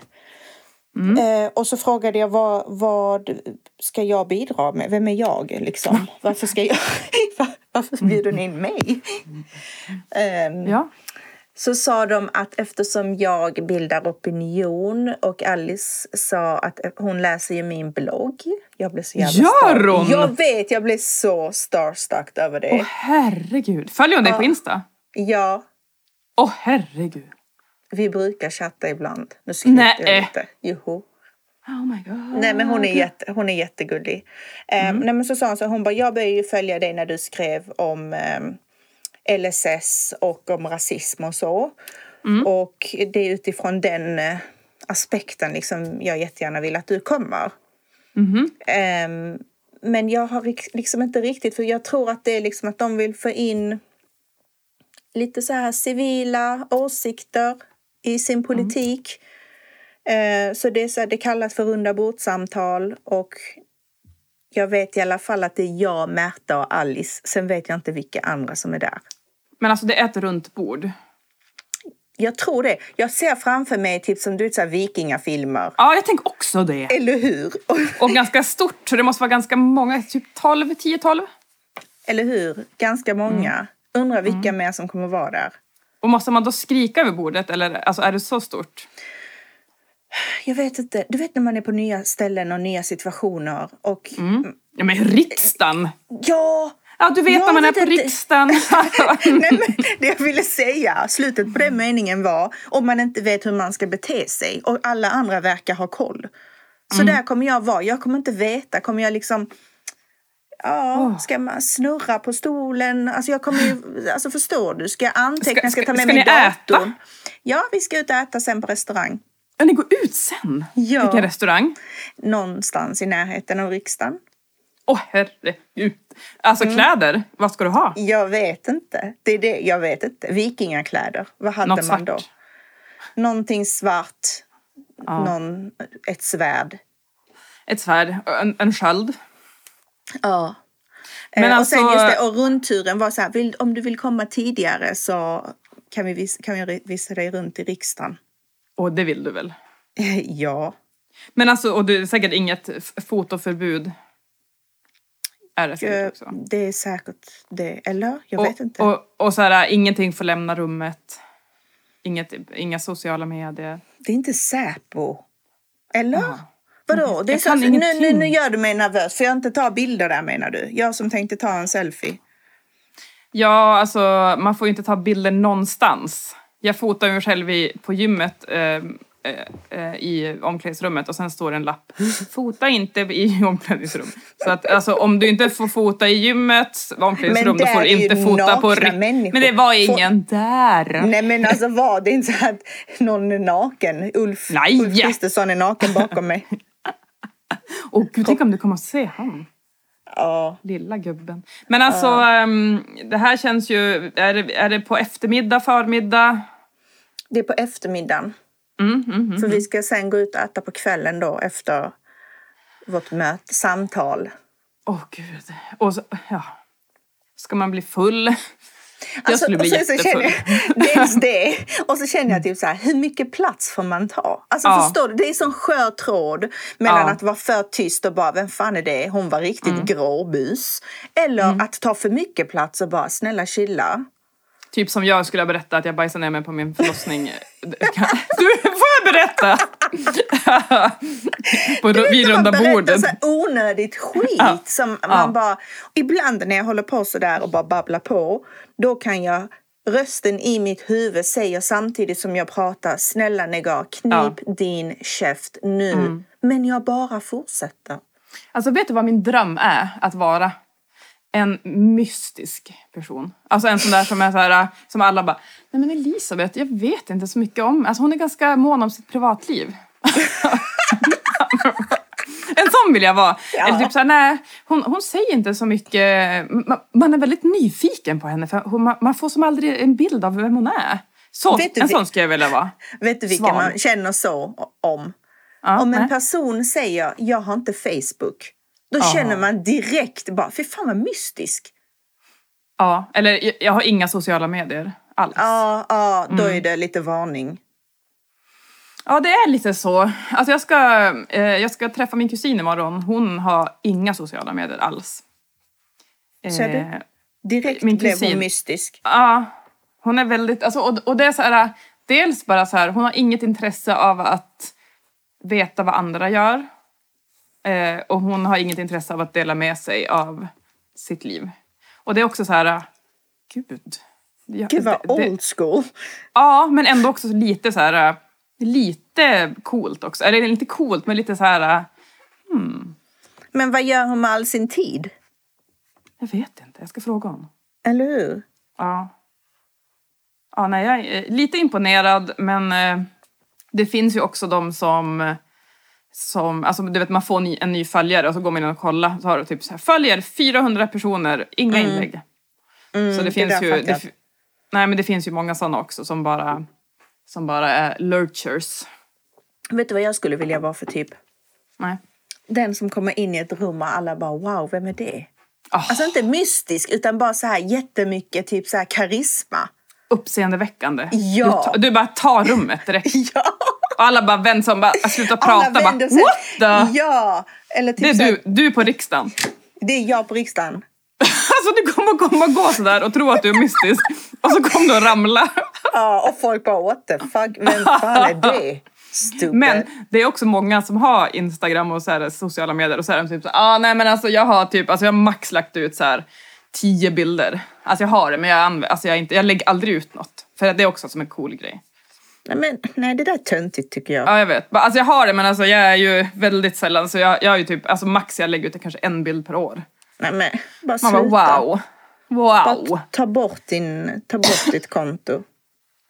Mm. Eh, och så frågade jag vad, vad ska jag bidra med? Vem är jag liksom? [LAUGHS] Varför ska jag? [LAUGHS] varför bjuder ni in mig? Um, ja. Så sa de att eftersom jag bildar opinion och Alice sa att hon läser ju min blogg. Jag blev så jävla Gör hon? Jag vet, jag blev så starstruck över det. Åh oh, herregud. Följer hon dig på Insta? Ja. Åh oh, herregud. Vi brukar chatta ibland. Nu skryter jag lite. Joho. Oh my god. Nej men hon är, jätte, hon är jättegullig. Um, nej men så sa hon så, hon bara, jag började ju följa dig när du skrev om um, ehm, LSS och om rasism och så. Mm. Och det är utifrån den uh, aspekten liksom jag jättegärna vill att du kommer. Mm. Um, men jag har liksom inte riktigt, för jag tror att det är liksom att de vill få in lite så här civila åsikter i sin mm. politik. Mm. Så det, så, det kallas för runda bordssamtal och jag vet i alla fall att det är jag, Märta och Alice. Sen vet jag inte vilka andra som är där. Men alltså det är ett runt bord? Jag tror det. Jag ser framför mig typ som du här, vikingafilmer. Ja, jag tänker också det. Eller hur? [LAUGHS] Och ganska stort, så det måste vara ganska många, typ 12, 10-12? Eller hur? Ganska många. Mm. Undrar vilka mm. mer som kommer vara där. Och måste man då skrika över bordet eller alltså, är det så stort? Jag vet inte. Du vet när man är på nya ställen och nya situationer och... Mm. Ja men riksdagen! Ja! Ja, du vet när man är på inte. riksdagen. [LAUGHS] Nej, men det jag ville säga, slutet på den meningen var om man inte vet hur man ska bete sig och alla andra verkar ha koll. Så mm. där kommer jag vara. Jag kommer inte veta. Kommer jag liksom Ja, oh. ska man snurra på stolen? Alltså jag kommer ju, [GASPS] alltså förstår du? Ska jag anteckna? Ska, ska, ska ta med ska mig datorn? Äta? Ja, vi ska ut och äta sen på restaurang. Ja, ni går ut sen? Ja. Vilken restaurang? Någonstans i närheten av riksdagen. Åh oh, herregud. Alltså mm. kläder, vad ska du ha? Jag vet inte. Det är det, jag vet inte. Vikingakläder, vad hade Något man svart. då? Någonting svart, ja. någon, ett svärd. Ett svärd, en, en sköld. Ja. Men alltså... Och sen alltså- just det, och rundturen var så här, vill, om du vill komma tidigare så kan vi, vis, kan vi visa dig runt i riksdagen. Och det vill du väl? [LAUGHS] ja. Men alltså, och det är säkert inget fotoförbud? Är det säkert också. Det är säkert det. Eller? Jag Och, vet inte. och, och så här, ingenting får lämna rummet. Inget, inga sociala medier. Det är inte Säpo. Eller? Jaha. Vadå? Det är så, nu, nu, nu gör du mig nervös. Får jag inte ta bilder där menar du? Jag som tänkte ta en selfie. Ja, alltså man får ju inte ta bilder någonstans. Jag fotar mig själv i, på gymmet eh, eh, eh, i omklädningsrummet och sen står det en lapp. Fota inte i [LAUGHS] omklädningsrum. Så att alltså om du inte får fota i gymmet, omklädningsrum, då får du inte fota på människor. Men det var Får- ingen där. Nej men alltså var det inte så att någon är naken? Ulf, Nej. Ulf Kristersson är naken bakom mig. [LAUGHS] Åh gud, tänk om du kommer att se han. Ja. Lilla gubben. Men alltså, ehm, det här känns ju... Är det, är det på eftermiddag, förmiddag? Det är på eftermiddagen. Mm, mm, mm. För vi ska sen gå ut och äta på kvällen då efter vårt möte, samtal. Åh gud. Och så, ja. Ska man bli full? Jag Alltså, skulle bli och så- så jättefull. känner jag- Dels det, och så känner jag typ så här, hur mycket plats får man ta? Alltså Ja. förstår du, det är sån skör tråd mellan Ja. Mm. att vara för tyst och bara, vem fan är det? Hon var riktigt gråbus. Eller att ta för mycket plats och bara, snälla chilla. Typ som jag skulle berätta att jag bajsade ner mig på min förlossning. [LAUGHS] Du, får jag berätta? [LAUGHS] på, vid Man runda bordet. så onödigt skit Ja. som Ja. man bara... Ibland när jag håller på så där och bara babblar på, då kan jag Rösten i mitt huvud säger samtidigt som jag pratar, snälla Negar, knip din käft nu. Mm. Men jag bara fortsätter. Alltså vet du vad min dröm är att vara? En mystisk person. Alltså en sån där som är så här, som alla bara, nej men Elisabeth, jag vet inte så mycket om, alltså hon är ganska mån om sitt privatliv. [LAUGHS] en sån vill jag vara. Ja. Eller typ såhär, nej, hon, hon säger inte så mycket, man, man är väldigt nyfiken på henne för hon, man, man får som aldrig en bild av vem hon är. Så, Vet du en vi- sån ska jag vilja vara. Vet du vilka Svan. man känner så om? Ja, Om en nej. person säger, jag har inte Facebook. Då Ja. känner man direkt bara, fy fan vad mystisk. ja, eller jag, jag har inga sociala medier alls. Ja, ja, då Mm. är det lite varning. Ja, det är lite så. Alltså jag ska, eh, jag ska träffa min kusin imorgon. Hon har inga sociala medier alls. Ser du? Eh, Direkt Min blev kusin. hon mystisk. Ja, hon är väldigt, alltså, och, och det är så här, dels bara så här, hon har inget intresse av att veta vad andra gör. Eh, och hon har inget intresse av att dela med sig av sitt liv. Och det är också så här, gud. Ja, Gud vad det- det- old school. Ja, men ändå också lite så här, lite coolt också. Eller inte coolt, men lite så här, Men vad gör hon med all sin tid? jag vet inte, jag ska fråga honom. Eller hur? Ja. Ja, nej, jag är lite imponerad, men eh, det finns ju också de som som, alltså du vet man får ny, en ny följare och så går man in och kollar så har du typ så här, följer 400 personer, inga inlägg. så det finns där ju, det, nej men det finns ju många sådana också som bara, som bara är lurchers. Vet du vad jag skulle vilja vara för typ? Nej. Den som kommer in i ett rum och alla bara wow, vem är det? Ah, Alltså inte mystisk utan bara så här jättemycket typ så här karisma. uppseendeväckande. Ja. Du, du bara tar rummet direkt. [LAUGHS] Ja! Och alla bara vänder sig om, bara slutar Alla prata. Bara. What the? Ja! Eller typ Det är så du, du på riksdagen. det är jag på riksdagen. [LAUGHS] Alltså du kommer komma och gå sådär och tro att du är mystisk. Och så kommer du att ramla. Ja, och folk bara what the fuck, vem fan är det? Stupid. Men det är också många som har Instagram och så här, sociala medier och så är de typ så ah, nej men alltså jag har typ, alltså jag har max lagt ut så här tio bilder. Alltså jag har det men jag, anv- alltså jag, inte, jag lägger aldrig ut något. För det är också som en cool grej. Nej, men, nej, det där är töntigt tycker jag. Ja jag vet. Alltså jag har det men alltså jag är ju väldigt sällan så jag, jag har ju typ, alltså max jag lägger ut är kanske en bild per år. Nej, men, bara Man sluta. bara wow. Wow. Bara ta bort, din, ta bort ditt konto. [LAUGHS]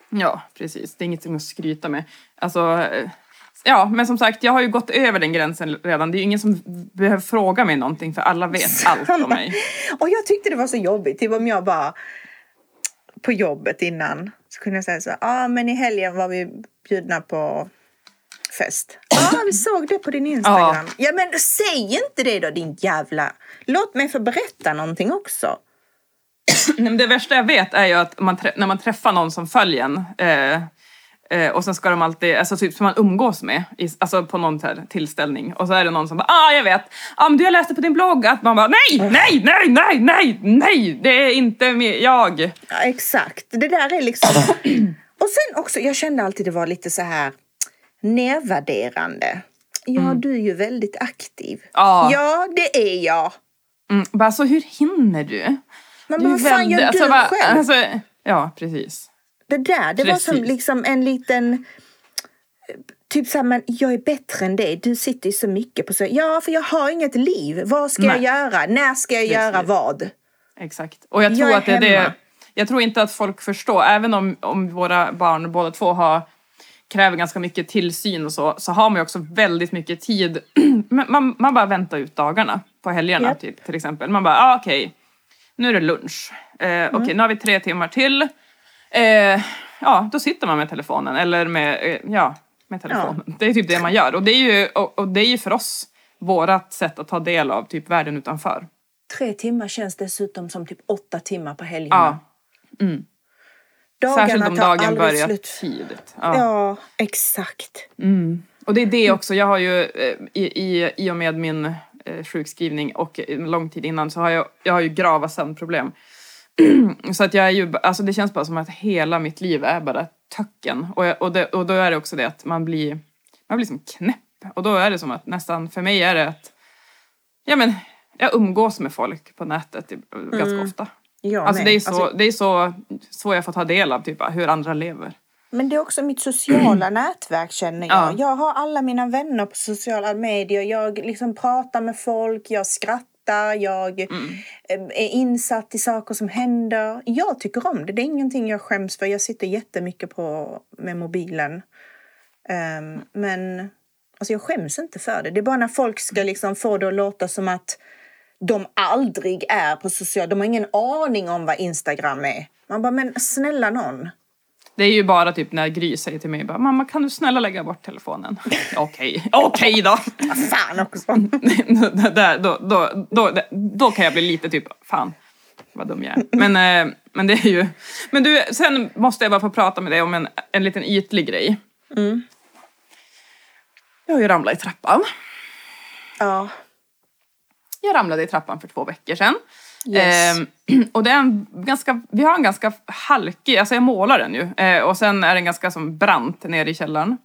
Ja, precis. Det är inget att skryta med. Alltså, eh, ja, men som sagt, jag har ju gått över den gränsen redan. Det är ju ingen som behöver fråga mig någonting för alla vet [LAUGHS] allt om mig. Och jag tyckte det var så jobbigt. Typ om jag bara på jobbet innan så kunde jag säga så ja ah, men i helgen var vi bjudna på fest. [CLEARS THROAT] Ja, ah, vi såg det på din Instagram. Ja. men säg inte det då din jävla... Låt mig få berätta någonting också. [CLEARS THROAT] Nej, men Det värsta jag vet är ju att man när man träffar någon som följer en, eh, Eh, och sen ska de alltid, alltså typ som man umgås med, i, alltså på någon här tillställning. Och så är det någon som bara ah jag vet, ah, men du har läst det på din blogg att man bara nej, nej, nej, nej, nej, nej, det är inte med, jag. Ja, exakt. Det där är liksom... [CLEARS THROAT] Och sen också, jag kände alltid det var lite så här nedvärderande. Ja, du är ju väldigt aktiv. Ja. Ja, det är jag. Mm, bara så hur hinner du? Men vad fan gör du alltså, bara- själv? Alltså, ja, precis. Det där, det var som Precis. liksom en liten... Typ såhär, men jag är bättre än dig. Du sitter ju så mycket på så. Ja, för jag har inget liv. Vad ska jag Nej. göra? När ska jag göra Precis. vad? Exakt. Och jag tror Jag är att det är det. Jag tror inte att folk förstår, även om, om våra barn båda två har kräver ganska mycket tillsyn och så, så har man ju också väldigt mycket tid. [CLEARS THROAT] Man, man bara väntar ut dagarna på helgerna Japp. typ, till exempel. Man bara, ah, okej, nu är det lunch. Eh, okej, nu har vi tre timmar till. Eh, ja, då sitter man med telefonen eller med, eh, ja, med telefonen. Det är typ det man gör. Och det är ju, och, och det är ju för oss vårat sätt att ta del av typ världen utanför. Tre timmar känns dessutom som typ åtta timmar på helgerna. Ja, Dagarna särskilt om dagen börjar slut. tidigt. Ja. Ja, exakt. Och det är det också, jag har ju eh, i, i, i och med min eh, sjukskrivning och lång tid innan så har jag, jag har ju grava sömnproblem. [CLEARS THROAT] så att jag är ju, alltså det känns bara som att hela mitt liv är bara töcken. Och, jag, och, det, och då är det också det att man blir, man blir som knäpp. Och då är det som att nästan, för mig är det att, ja men, jag umgås med folk på nätet ganska ofta. Jag Alltså det är, så, Alltså, det är så, så jag får ta del av typ hur andra lever. Men det är också mitt sociala [CLEARS THROAT] nätverk känner jag. Ja. Jag har alla mina vänner på sociala medier. Jag liksom pratar med folk, jag skrattar, jag Mm. eh, är insatt i saker som händer. Jag tycker om det. Det är ingenting jag skäms för. Jag sitter jättemycket på, med mobilen. Ehm, men alltså jag skäms inte för det. Det är bara när folk ska liksom få det att låta som att de aldrig är på sociala... De har ingen aning om vad Instagram är. Man bara, men snälla någon. Det är ju bara typ när Gry säger till mig bara, mamma kan du snälla lägga bort telefonen? Okej, okej då. Fan också. [LAUGHS] Där, då, då, då, då kan jag bli lite typ, fan vad dum jag är. Men, eh, men det är ju, men du, sen måste jag bara få prata med dig om en, en liten ytlig grej. Jag har ju ramlat i trappan. Ja. Jag ramlade i trappan för två veckor sedan. Yes. Ehm, [CLEARS THROAT] och det är en ganska, vi har en ganska halkig, alltså jag målar den ju. Eh, och sen är den ganska som brant nere i källaren.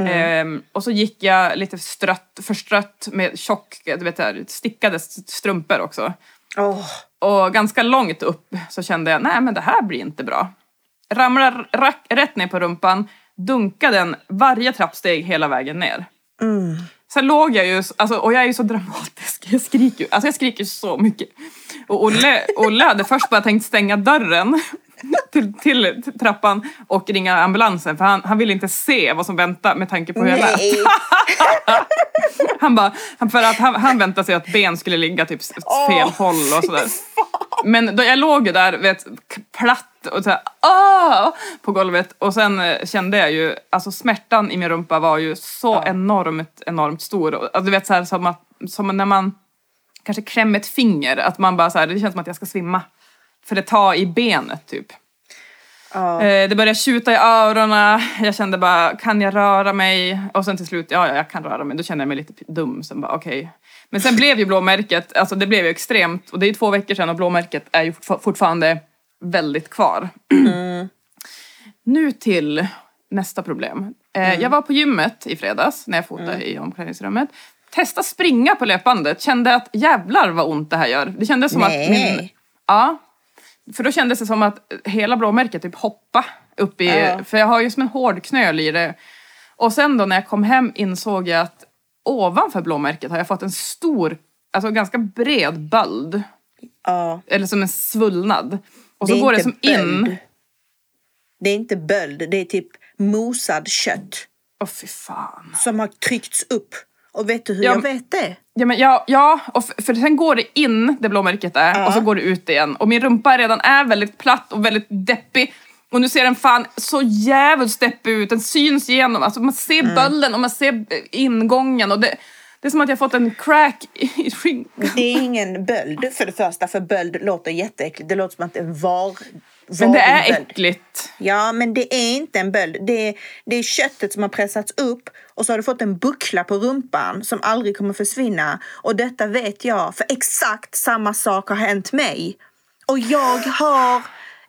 Ehm, och så gick jag lite strött, förstrött med tjock, du vet där, stickade strumpor också. Åh. Och ganska långt upp så kände jag, nej men det här blir inte bra. Ramlar rack, rätt ner på rumpan, dunkade den varje trappsteg hela vägen ner. Sen låg jag ju, alltså, och jag är ju så dramatisk, jag skriker alltså jag skriker så mycket. Och Olle, Olle hade först bara tänkt stänga dörren till, till trappan och ringa ambulansen för han, han ville inte se vad som väntar med tanke på hur jag lät. [LAUGHS] Han bara, för att han, han väntade sig att ben skulle ligga typ fel håll och sådär. Men då jag låg ju där, vet, k- platt och såhär, ah, på golvet och sen eh, kände jag ju, alltså smärtan i min rumpa var ju så enormt, enormt stor. Alltså, du vet såhär som, att, som när man kanske klämmer ett finger, att man bara såhär, det känns som att jag ska svimma. För det tar i benet typ. Ja. Eh, Det började tjuta i öronen, jag kände bara, kan jag röra mig? Och sen till slut, ja, ja jag kan röra mig. Då kände jag mig lite dum. Sen bara, okej. Men sen blev ju blåmärket, alltså det blev ju extremt. Och det är ju två veckor sedan och blåmärket är ju fortfa- fortfarande väldigt kvar. [CLEARS THROAT] nu till nästa problem. Eh, Jag var på gymmet i fredags när jag fotade i omklädningsrummet. Testa springa på löpbandet, kände att jävlar vad ont det här gör. Det kändes som att min, Nej. Ja. För då kändes det som att hela blåmärket typ hoppa upp i... Ja. För jag har ju som en hård knöl i det. Och sen då när jag kom hem insåg jag att ovanför blåmärket har jag fått en stor, alltså ganska bred böld. ja. Eller som en svullnad. Och så Det går det som in... böld. Det är inte böld, det är typ mosad kött Åh fy fan. som har tryckts upp. Och vet du hur Ja, jag vet det? Ja, men ja, ja och för, för sen går det in där blåmärket är Ja. och så går det ut igen. Och min rumpa redan är väldigt platt och väldigt deppig. Och nu ser den fan så jävligt deppig ut. Den syns igenom. Alltså man ser Mm. bölden och man ser ingången. Och det, det är som att jag fått en crack i skinkan. Det är ingen böld för det första, för böld låter jätteäckligt. Det låter som att en var, Men det är äckligt. Ja, men det är inte en böld. Det är, det är köttet som har pressats upp och så har du fått en buckla på rumpan som aldrig kommer försvinna. Och detta vet jag, för exakt samma sak har hänt mig. Och jag har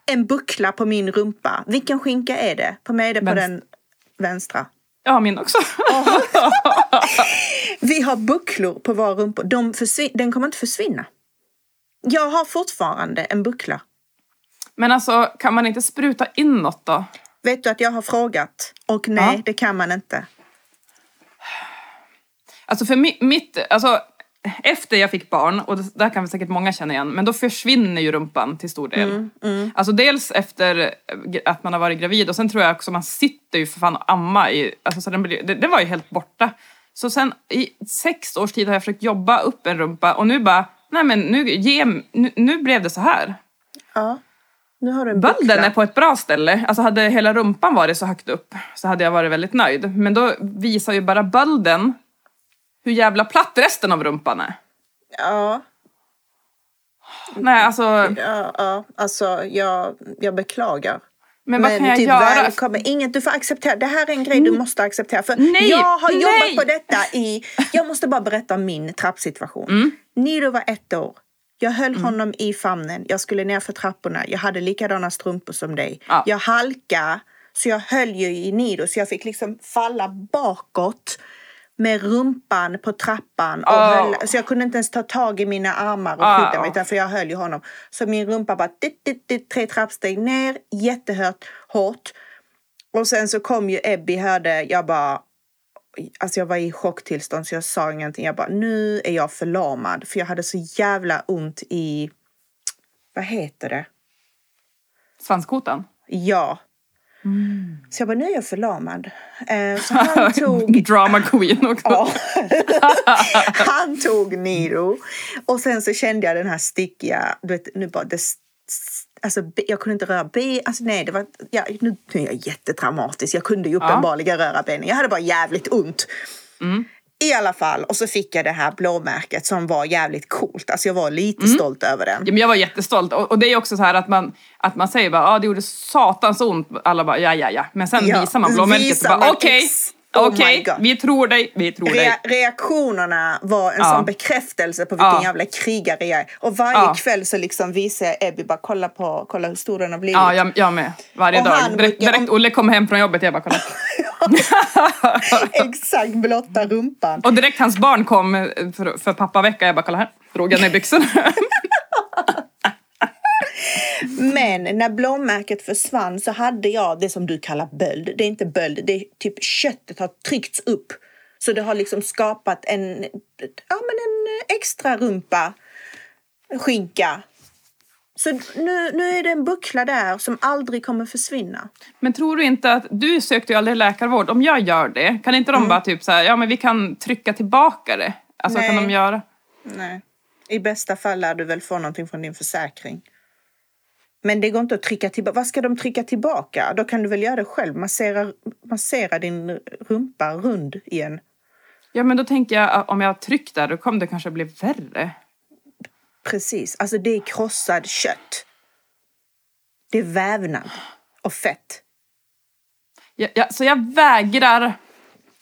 en buckla på min rumpa. Vilken skinka är det? På mig är det på Vänster. den vänstra. Ja, min också. [LAUGHS] Vi har bucklor på våra rumpor. De den kommer inte försvinna. Jag har fortfarande en buckla. Men alltså, kan man inte spruta in något då? Vet du att jag har frågat? Och nej, Ja. det kan man inte. Alltså för mi- mitt, alltså efter jag fick barn, och det där kan säkert många känna igen, men då försvinner ju rumpan till stor del. Alltså dels efter eh, att man har varit gravid och sen tror jag också man sitter ju för fan och amma i, alltså så den blir, det, det var ju helt borta. Så sen i sex års tid har jag försökt jobba upp en rumpa och nu bara, nej men nu, ge, nu, nu blev det så här. Ja. Nu har du en Bölden buckla. är på ett bra ställe. Alltså hade hela rumpan varit så högt upp så hade jag varit väldigt nöjd. Men då visar ju bara bölden hur jävla platt resten av rumpan är. Ja, Nej, alltså, ja, ja. Alltså jag, jag beklagar. men vad kan jag typ göra? välkommen. Inget du får acceptera. Det här är en grej du måste acceptera. För Nej, jag har nej. jobbat på detta i... Jag måste bara berätta om min trappsituation. Mm. Niro var ett år. Jag höll honom i famnen. Jag skulle ner för trapporna. Jag hade likadana strumpor som dig. Ja. Jag halka så jag höll ju i Niro så jag fick liksom falla bakåt med rumpan på trappan. Och Oh. höll, så jag kunde inte ens ta tag i mina armar och Ah. skydda mig utan för jag höll ju honom. Så min rumpa bara dit, dit, dit, tre trappsteg ner, jättehört, hårt. Och sen så kom ju Ebby, hörde, jag bara... Alltså jag var i chocktillstånd så jag sa ingenting. Jag bara, nu är jag förlamad. För jag hade så jävla ont i... Vad heter det? Svanskotan? Ja. Så jag bara, nu är jag förlamad. Eh, så [LAUGHS] han tog... Drama queen [LAUGHS] också. Ja. [LAUGHS] Han tog Niro. Och sen så kände jag den här stickiga, du vet, nu bara det, Alltså, jag kunde inte röra ben. Alltså, nej, det var, ja, nu, nu är jag jättetraumatisk. Jag kunde ju uppenbarligen röra benen. Jag hade bara jävligt ont. I alla fall. Och så fick jag det här blåmärket som var jävligt coolt. Alltså jag var lite stolt över den. Ja, men jag var jättestolt. Och, och det är också så här att man, att man säger bara ah, det gjorde satans ont. Alla bara ja, ja, ja. Men sen Ja, visar man blåmärket och visar bara man okej, ex- oh okej, God. vi tror dig, vi tror dig. Rea- reaktionerna var en Ja. sån bekräftelse på vilken Ja. jävla krigare jag är. Och varje Ja. kväll så liksom visar Ebby bara kolla på, kolla hur stor den har blivit. Ja, jag, jag med. Varje Och dag. Direkt, brukar- direkt Olle kom hem från jobbet, jag bara kolla. [LAUGHS] Exakt, blotta rumpan. Och direkt hans barn kom eh, för, för pappavecka, jag bara kolla här. Drog jag ner byxorna. [LAUGHS] Men när blåmärket försvann så hade jag det som du kallar böld. Det är inte böld, det är typ köttet har tryckts upp. Så det har liksom skapat en, ja, men en extra rumpa skinka. Så nu, nu är det en buckla där som aldrig kommer försvinna. Men tror du inte att, du sökte ju aldrig läkarvård, om jag gör det, kan inte Mm. de bara typ så här, ja men vi kan trycka tillbaka det? Alltså kan Nej. de göra? Nej. I bästa fall lär du väl få någonting från din försäkring. Men det går inte att trycka tillbaka. Vad ska de trycka tillbaka? Då kan du väl göra det själv. Massera, massera din rumpa rund igen. Ja men då tänker jag att om jag har tryckt där, då kommer det kanske bli värre. Precis. Alltså det är krossad kött. Det är vävnad och fett. Ja, ja, så jag vägrar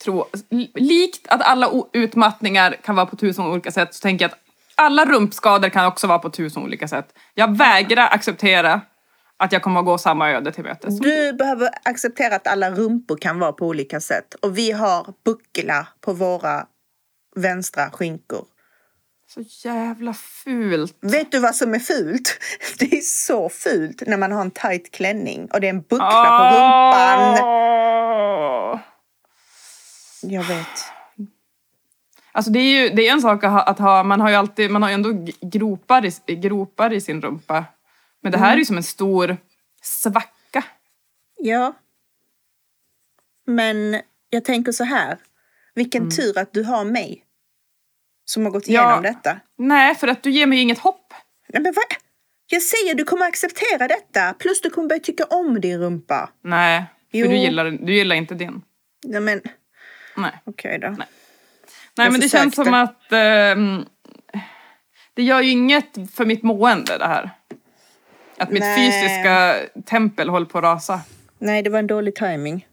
tro, likt att alla utmattningar kan vara på tusen olika sätt, så tänker jag att alla rumpskador kan också vara på tusen olika sätt. Jag vägrar acceptera att jag kommer att gå samma öde till mötes. Du behöver acceptera att alla rumpor kan vara på olika sätt. Och vi har buckla på våra vänstra skinkor. Så jävla fult. Vet du vad som är fult? [LAUGHS] Det är så fult när man har en tight klänning och det är en buckla på rumpan. Åh! Jag vet. Alltså det är ju det är en sak att ha, att ha man har ju alltid, man har ju ändå gropar i, gropar i sin rumpa. Men det här är ju som en stor svacka. Ja. Men jag tänker så här. Vilken tur att du har mig. Som har gått Mm. Ja. igenom detta. Nej, för att du ger mig ju inget hopp. Nej, men vad? Jag säger du kommer acceptera detta. Plus du kommer börja tycka om din rumpa. Nej, för Jo. du gillar, du gillar inte din. Nej men Nej. okej då. Nej, Jag men det känns som att ehm, det gör ju inget för mitt mående det här. Att mitt Nej. fysiska tempel håller på att rasa. Nej, det var en dålig timing.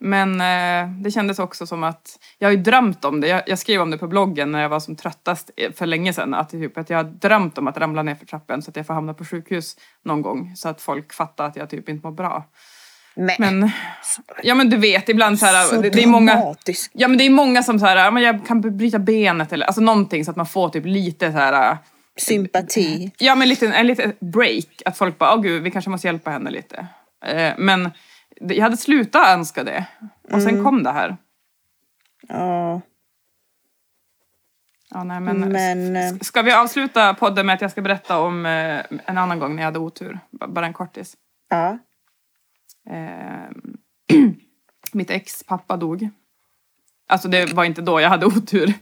Men eh, det kändes också som att, jag har ju drömt om det, jag, jag skrev om det på bloggen när jag var som tröttast eh, för länge sedan, att, typ, att jag har drömt om att ramla ner för trappen så att jag får hamna på sjukhus någon gång så att folk fattar att jag typ inte mår bra. Men, Men, ja men du vet ibland så här, så det, det är många. Ja men det är många som så här, jag kan bryta benet eller alltså någonting så att man får typ lite så här Sympati. Ja men lite, en liten break, att folk bara, åh gud vi kanske måste hjälpa henne lite. Eh, men jag hade slutat önska det. Och sen kom det här. Ja. Ja, nej, men, Men, eh, Ska vi avsluta podden med att jag ska berätta om eh, en annan gång när jag hade otur? B- Bara en kortis. ja. Eh, [CLEARS THROAT] mitt ex pappa dog. Alltså det var inte då jag hade otur.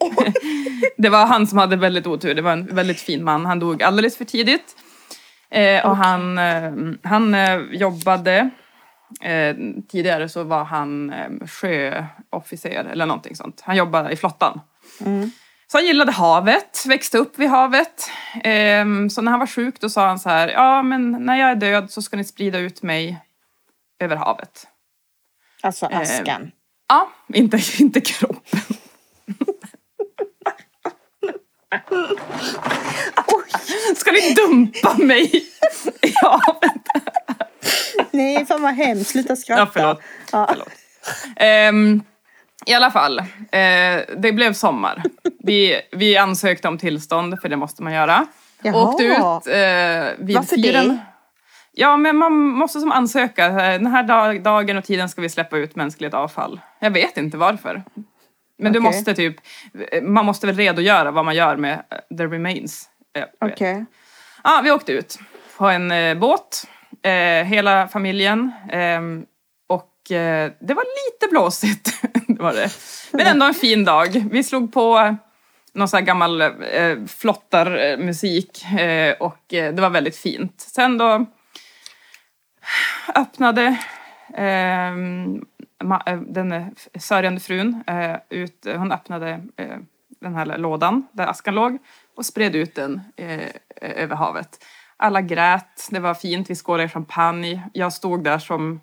[LAUGHS] det var han som hade väldigt otur. Det var en väldigt fin man. Han dog alldeles för tidigt. Eh, och han, eh, han jobbade, eh, tidigare så var han eh, sjöofficer eller någonting sånt. Han jobbade i flottan. Så han gillade havet, växte upp vid havet. Ehm, så när han var sjuk då sa han så här, ja men när jag är död så ska ni sprida ut mig över havet. Alltså askan. Ja, inte, [LAUGHS] inte kroppen. Ska ni dumpa mig i havet? Nej, fan vad hemskt. Sluta skratta. Ja, förlåt. Ja. förlåt. Ehm, I alla fall, eh, det blev sommar. Vi, vi ansökte om tillstånd, för det måste man göra. Jaha. Åkte ut eh, vid Varför fyren. det? Ja, men man måste som ansöka. Den här dag, dagen och tiden ska vi släppa ut mänskligt avfall. Jag vet inte varför. Men du Okej. måste typ, man måste väl redogöra vad man gör med the remains. Eh. Okej. Ja, vi åkte ut på en eh, båt, eh, hela familjen. ehm, och det var lite blåsigt, [LAUGHS] det var det. Men ändå en fin dag. Vi slog på någon sån här gammal eh, flottarmusik eh, och det var väldigt fint. Sen då öppnade ehm, eh, den eh, sörjande frun eh, ut, hon öppnade eh, den här lådan där askan låg och spred ut den eh, över havet. Alla grät, det var fint, vi skålade i champagne. Jag stod där som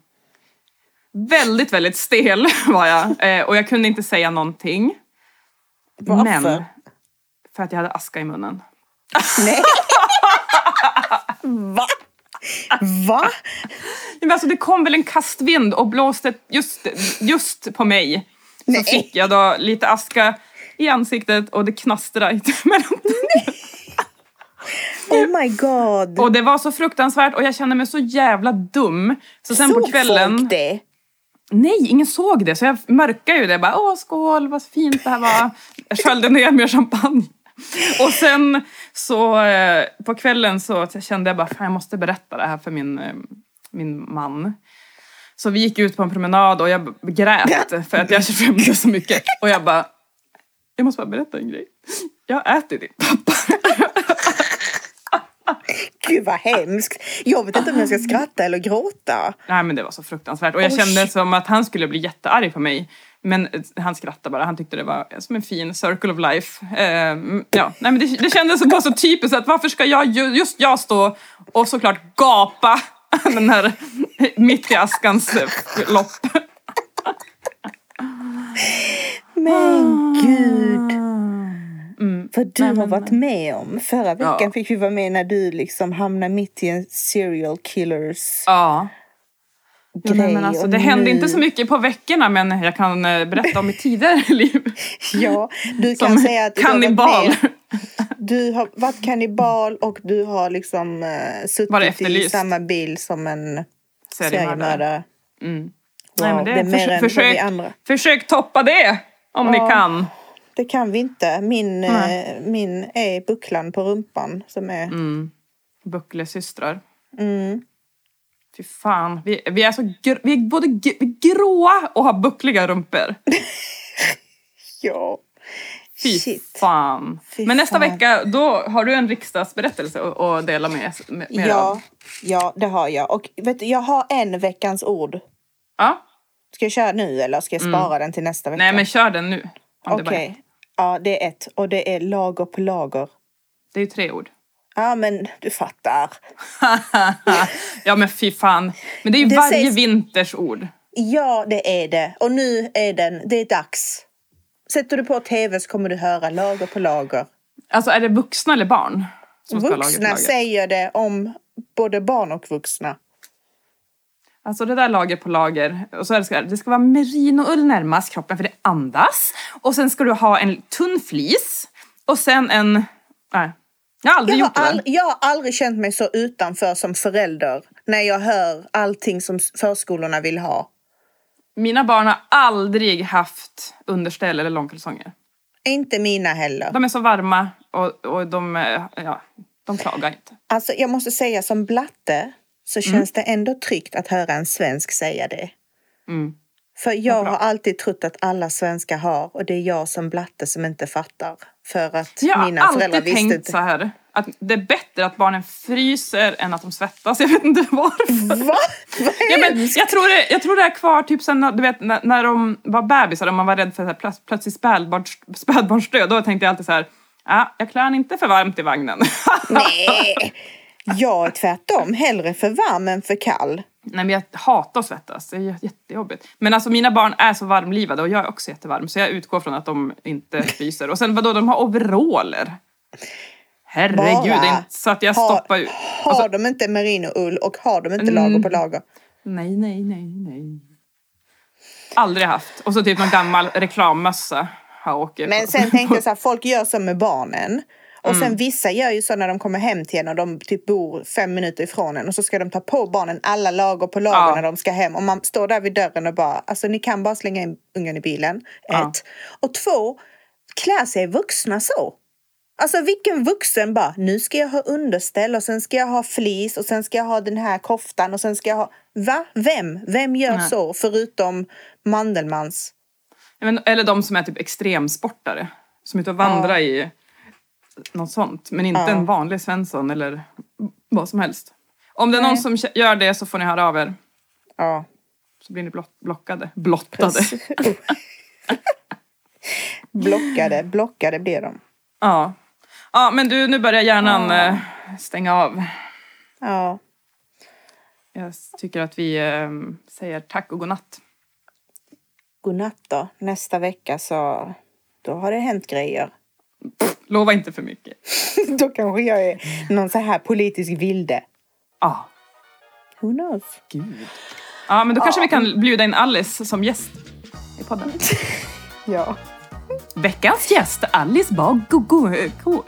väldigt, väldigt stel [LAUGHS] var jag eh, och jag kunde inte säga någonting. Varför? Men för att jag hade aska i munnen. Nej. [LAUGHS] Va? Va? Men alltså det kom väl en kastvind och blåste just, just på mig. Så Nej. fick jag då lite aska i ansiktet och det knastrade [LAUGHS] mellan Oh my god. Och det var så fruktansvärt och jag kände mig så jävla dum. Så sen på Såg kvällen... folk det? Nej, ingen såg det. Så jag mörkade ju det. Bara, Åh, skål, vad fint det här var. Jag sköljde ner med champagne. Och sen så eh, på kvällen så kände jag bara, fan jag måste berätta det här för min, eh, min man. Så vi gick ut på en promenad och jag grät för att jag skämdes så mycket. Och jag bara, jag måste bara berätta en grej. Jag har ätit din pappa. Gud vad hemskt. Jag vet inte om jag ska skratta eller gråta. Nej men det var så fruktansvärt. Och jag Oj. kände som att han skulle bli jättearg på mig. Men eh, han skrattade bara. Han tyckte det var som en fin circle of life. Eh, ja, nej men det, det kändes bara så typiskt att varför ska jag, ju- just jag stå och såklart gapa [LAUGHS] den här mitt i askans eh, lopp. Men gud. Vad du Nej, har varit med om. Förra veckan Ja. fick vi vara med när du liksom hamnade mitt i en serial killers Ja. Grej. nej, men alltså, det hände nu- inte så mycket på veckorna men jag kan eh, berätta om mitt tidigare [LAUGHS] liv. Ja, du kan Som säga att du har, kannibal. varit med, du har varit kannibal och du har liksom uh, suttit i samma bil som en Seriemördare. Mm. Wow, Nej, men det, det är mer försök, än försök, vi andra. försök toppa det om ni Ja. kan. Det kan vi inte. Min, eh, min är bucklan på rumpan som är... Mm. Bucklesystrar. Mm. Fy fan. Vi, vi är så gr- vi är både g- vi är gråa och har buckliga rumpor. [LAUGHS] Ja. Fy Shit. fan. Fy Men nästa fan. vecka, då har du en riksdagsberättelse att dela med, med, med Ja, av. ja, det har jag. Och vet du, jag har en veckans ord. Ja. Ska jag köra nu eller ska jag spara den till nästa vecka? Mm. Nej men kör den nu. Okej. Ja, det är ett. Och det är lager på lager. det är ju tre ord. Ja, men du fattar. [LAUGHS] ja men fy fan. Men det är ju Det varje sägs- vinters ord. Ja, det är det. Och nu är den, det är dags. Sätter du på tv så kommer du höra lager på lager. Alltså är det vuxna eller barn? Som ska ha lager på Vuxna lager? säger det om både barn och vuxna. Alltså det där lager på lager. Och så är det, ska, det ska vara merinoull närmast kroppen för det andas. Och sen ska du ha en tunn flis. Och sen en... Nej. Jag har aldrig Jag har, gjort det. all, där. jag har aldrig känt mig så utanför som förälder när jag hör allting som förskolorna vill ha. Mina barn har aldrig haft underställ eller långkalsonger. Inte mina heller. De är så varma och, och de, eh, ja, de klagar inte. Alltså, jag måste säga som blatte så känns det ändå tryggt att höra en svensk säga det. Mm. För jag har alltid trott att alla svenskar har och det är jag som blatte som inte fattar. För att Jag har mina föräldrar alltid visste tänkt inte. så här. Att det är bättre att barnen fryser än att de svettas. [LAUGHS] Jag vet inte varför. Va? Vad Ja, men jag, tror det, jag tror det är kvar typ sen när- du vet, när, när de var bebisar och man var rädd för så här, plöts, plötsligt spädbarns, spädbarnsdöd. Då tänkte jag alltid så här. Ja, jag klär inte för varmt i vagnen. [LAUGHS] Nej! Jag är tvärtom. Hellre för varm än för kall. Nej men jag hatar att svettas, det är jä- jättejobbigt. Men alltså mina barn är så varmlivade och jag är också jättevarm så jag utgår från att de inte [LAUGHS] fryser. Och sen vadå, de har overaller. Herregud, det är inte så att jag Har- stoppar ut. Har Alltså, de inte merinoull och har de inte Mm. lager på lager? nej, nej, nej, nej. Aldrig haft. Och så typ någon gammal reklammössa Men sen tänkte jag [LAUGHS] så här, folk gör så med barnen. Och Mm. sen vissa gör ju så när de kommer hem till en och de typ bor fem minuter ifrån en och så ska de ta på barnen alla lager på lager Ja. när de ska hem. Och man står där vid dörren och bara, alltså ni kan bara slänga in ungen i bilen. Ja. Ett. Och två, klär sig vuxna så? Alltså vilken vuxen bara, nu ska jag ha underställ och sen ska jag ha flis och sen ska jag ha den här koftan och sen ska jag ha... Va? Vem? Vem gör Nej. så? Förutom Mandelmans. Ja, men, eller de som är typ extremsportare. Som är ute och vandrar i något sånt. Men inte Ja. en vanlig Svensson eller vad som helst. Om det är någon Nej. som gör det så får ni höra av er. Ja. Så blir ni blott, blockade. Blottade. [LAUGHS] blockade, blockade blir de. Ja. Ja men du nu börjar hjärnan eh, stänga av. Ja. Jag tycker att vi eh, säger tack och godnatt. Godnatt då. Nästa vecka så då har det hänt grejer. Lova inte för mycket. [LAUGHS] då kanske jag är någon så här politisk vilde. Ja, Who knows? gud. Ja men då kanske vi kan bjuda in Alice som gäst i podden. [LAUGHS] Ja. Veckans gäst, Alice Bagogo. [LAUGHS]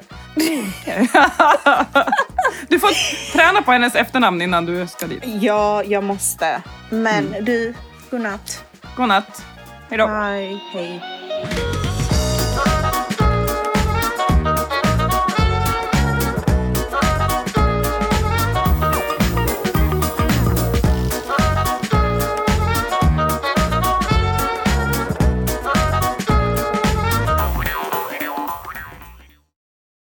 Du får träna på hennes efternamn innan du ska dit. Ja, jag måste. Men du, godnatt. Godnatt. Hejdå. Bye. Hej.